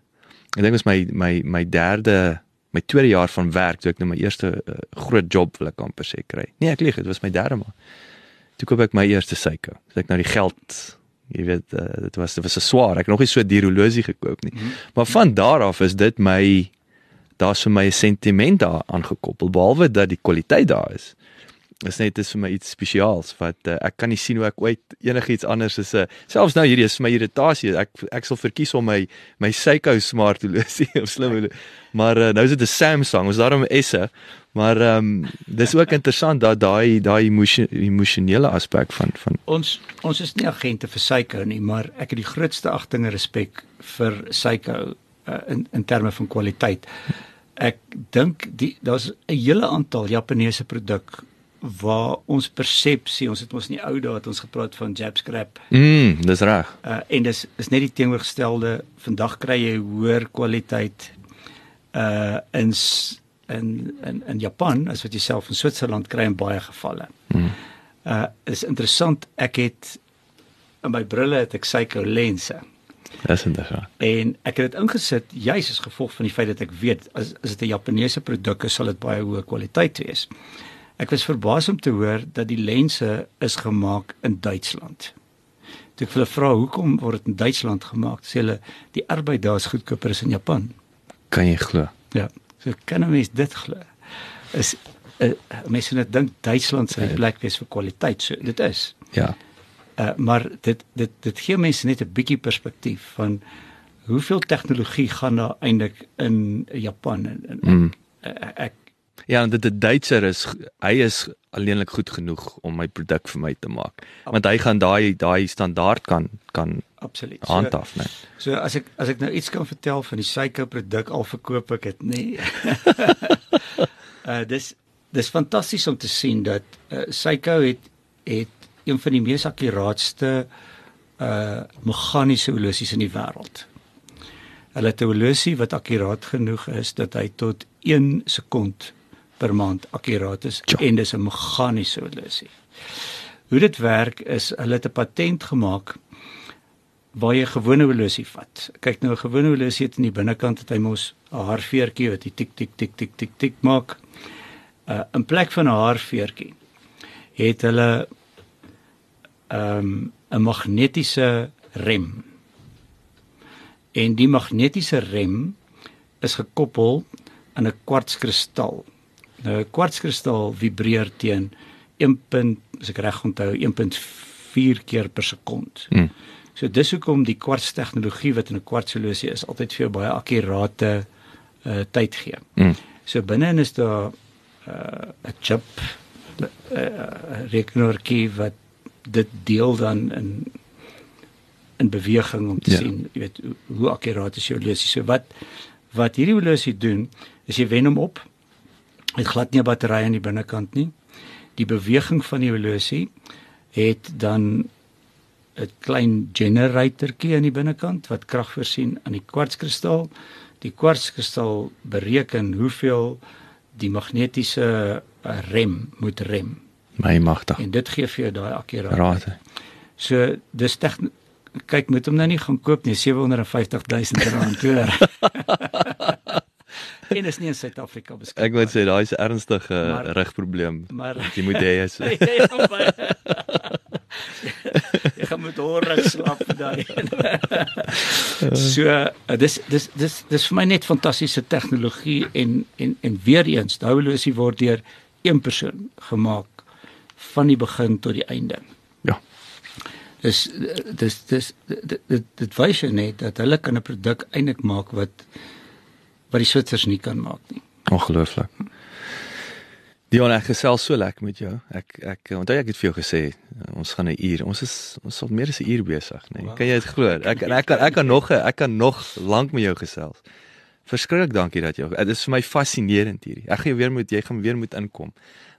ek dink was my my my derde my tweede jaar van werk toe ek nou my eerste uh, groot job wil ek amper sê kry. Nee ek lieg dit was my derde maar toe koop ek my eerste sykou het ek nou die geld Jy weet uh, dit was dit was 'n swaar. Ek het nog nie so 'n horlosie gekoop nie. Mm -hmm. Maar van daar af is dit my daar's vir my 'n sentiment daar aangekoppel behalwe dat die kwaliteit daar is. Is net is vir my iets spesiaals wat uh, ek kan nie sien hoe ek ooit enigiets anders is 'n uh, selfs nou hierdie is vir my irritasie. Ek ek sal verkies om my my Seiko smart horlosie of slim maar uh, nou is dit 'n Samsung, ons daarom S. Maar ehm um, dis ook interessant dat daai daai emosionele aspek van van ons ons is nie agente vir Seiko nie, maar ek het die grootste agting en respek vir Seiko uh, in in terme van kwaliteit. Ek dink die daar's 'n hele aantal Japaneese produk waar ons persepsie, ons het ons in die ou dae het ons gepraat van jab scrap. Mm, dis reg. Uh en dis is net die teenoorgestelde. Vandag kry jy hoër kwaliteit uh in in in in Japan as wat jy self in Switserland kry in baie gevalle. Mm. Uh is interessant. Ek het in my brille het ek Seiko lense. Dis interessant. En ek het dit ingesit juis as gevolg van die feit dat ek weet as as dit 'n Japaneese produk is, sal dit baie hoë kwaliteit wees. Ek was verbaas om te hoor dat die lense is gemaak in Duitsland. Toe ek hulle vra hoekom word dit in Duitsland gemaak, sê hulle die arbeid daar is goedkoper as in Japan. Kan jy glo? Ja. So kan 'n mens dit glo. Is uh, mense net dink Duitsland se plek wees vir kwaliteit. So dit is. Ja. Uh, maar dit dit dit gee mense net 'n bietjie perspektief van hoeveel tegnologie gaan daar eintlik in Japan en, en mm. ek, ek Ja, en dit 'n Duitser is hy is alleenlik goed genoeg om my produk vir my te maak. Want hy gaan daai daai standaard kan kan absoluut handhaaf, so, né? So as ek as ek nou iets kan vertel van die suiker produk al verkoop ek dit nie. uh dis dis fantasties om te sien dat uh, Seiko het het een van die mees akkuraatste uh meganiese horlosies in die wêreld. Hulle het 'n horlosie wat akkuraat genoeg is dat hy tot 1 sekond per maand akkuraat is ja. en dis 'n meganiese horlosie. Hoe dit werk is hulle het 'n patent gemaak waar jy 'n gewone horlosie vat. Kyk nou 'n gewone horlosie het in die binnekant het hy mos 'n haarveertjie wat hy tik tik tik tik tik tik maak. Uh in plek van 'n haarveertjie het hulle um, 'n magnetiese rem. En die magnetiese rem is gekoppel aan 'n kwartskristal. Nou 'n kwartskristal vibreer teen 1. as ek reg onthou 1.4 keer per sekond. Hmm. So dis hoekom die kwarts tegnologie wat in 'n kwartshorlosie is altyd vir jou baie akkurate uh tyd gee. Hmm. So binne-in is daar uh 'n chip 'n uh, rekenaartjie wat dit deel dan in in beweging om te ja. sien, jy weet, hoe, hoe akkuraat is jou horlosie. So wat wat hierdie horlosie doen, is jy wen hom op. Dit glad nie 'n battery aan die binnekant nie. Die beweging van die horlosie het dan 'n klein generatorkie aan die binnekant wat krag voorsien aan die kwartskristal. Die kwartskristal bereken hoeveel die magnetiese rem moet rem my magtig. En dit gee vir jou daai akkuraatheid. So dis teg kyk moet hom nou nie gaan koop nie 750 000 rand hoor. en is nie in Suid-Afrika beskikbaar. Ek moet sê daai is 'n ernstige rugprobleem. Maar jy moet hê is. Ek gaan met hoor slaap daai. so dis dis dis dis vir my net fantastiese tegnologie en en en weer eens daai horlosie word deur een persoon gemaak van die begin tot die einde. Ja. Dis dis dis dit dit, dit wys net dat hulle kan 'n produk eintlik maak wat wat die Switsers nie kan maak nie. Ongelooflik. Dion, ek gesels so lekker met jou. Ek ek onthou ek het vir jou gesê ons gaan 'n uur. Ons is ons sal meer as 'n uur besig, nê. Nee. Kan jy dit glo? Ek ek kan ek kan nog ek kan nog lank met jou gesels. Verskriklik dankie dat jy. Dit is vir my fascinerend hierdie. Ek gaan weer moet jy gaan weer moet inkom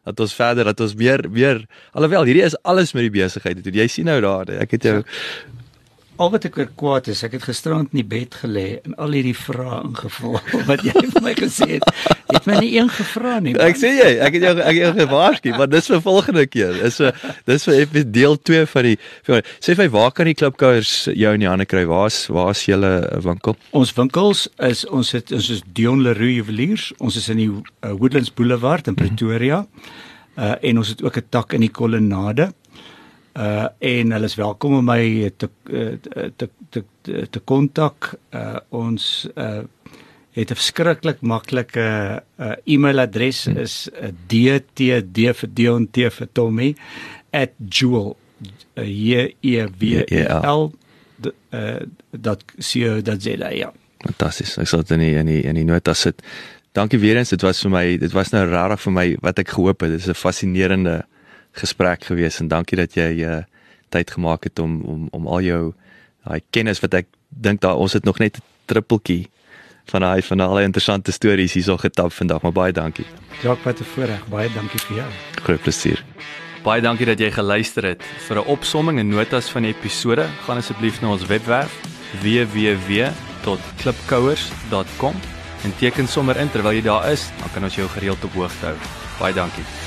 dat ons verder dat ons weer weer alhoewel hierdie is alles met die besigheid. Jy sien nou daar, ek het jou al wat ek oor kwaad is, ek het gisterand in die bed gelê en al hierdie vrae ingevul wat jy vir my gesê het. Het my nie een gevra nie. Man. Ek sê jy, ek het jou ek het jou gewaarsku, maar dis vir volgende keer. Dis vir dis vir deel 2 van die vir, sê vir waar kan die klipkouers jou in die hande kry? Waar's waar's julle winkel? Ons winkels is ons het ons is Dion Leroux Juweliers. Ons is in die uh, Woodlands Boulevard in Pretoria. Mm -hmm. Uh en ons het ook 'n tak in die kolonnade. Uh en hulle is welkom om my te te te te, te kontak. Uh ons uh het 'n verskriklik maklike uh, e-mailadres hmm. is uh, dtd vir Dion T vir Tommy @jewel j e w e l. dat co dat zeda ja. Fantasties ek sal dit in die, in die, in die notas sit. Dankie weer eens. Dit was vir my dit was nou rarig vir my wat ek gehoop het. Dit is 'n fascinerende gesprek gewees en dankie dat jy uh, tyd gemaak het om om om al jou daai kennis wat ek dink daar ons het nog net 'n trippeltjie van daai van al die interessante stories hierso getap vandag maar baie dankie. Jacques wat 'n voorreg baie dankie vir jou. Groot plesier. Baie dankie dat jy geluister het. Vir 'n opsomming en notas van die episode, gaan asseblief na ons webwerf www.klipkouers.com en teken sommer in terwyl jy daar is, dan kan ons jou gereeld op hoogte hou. Baie dankie.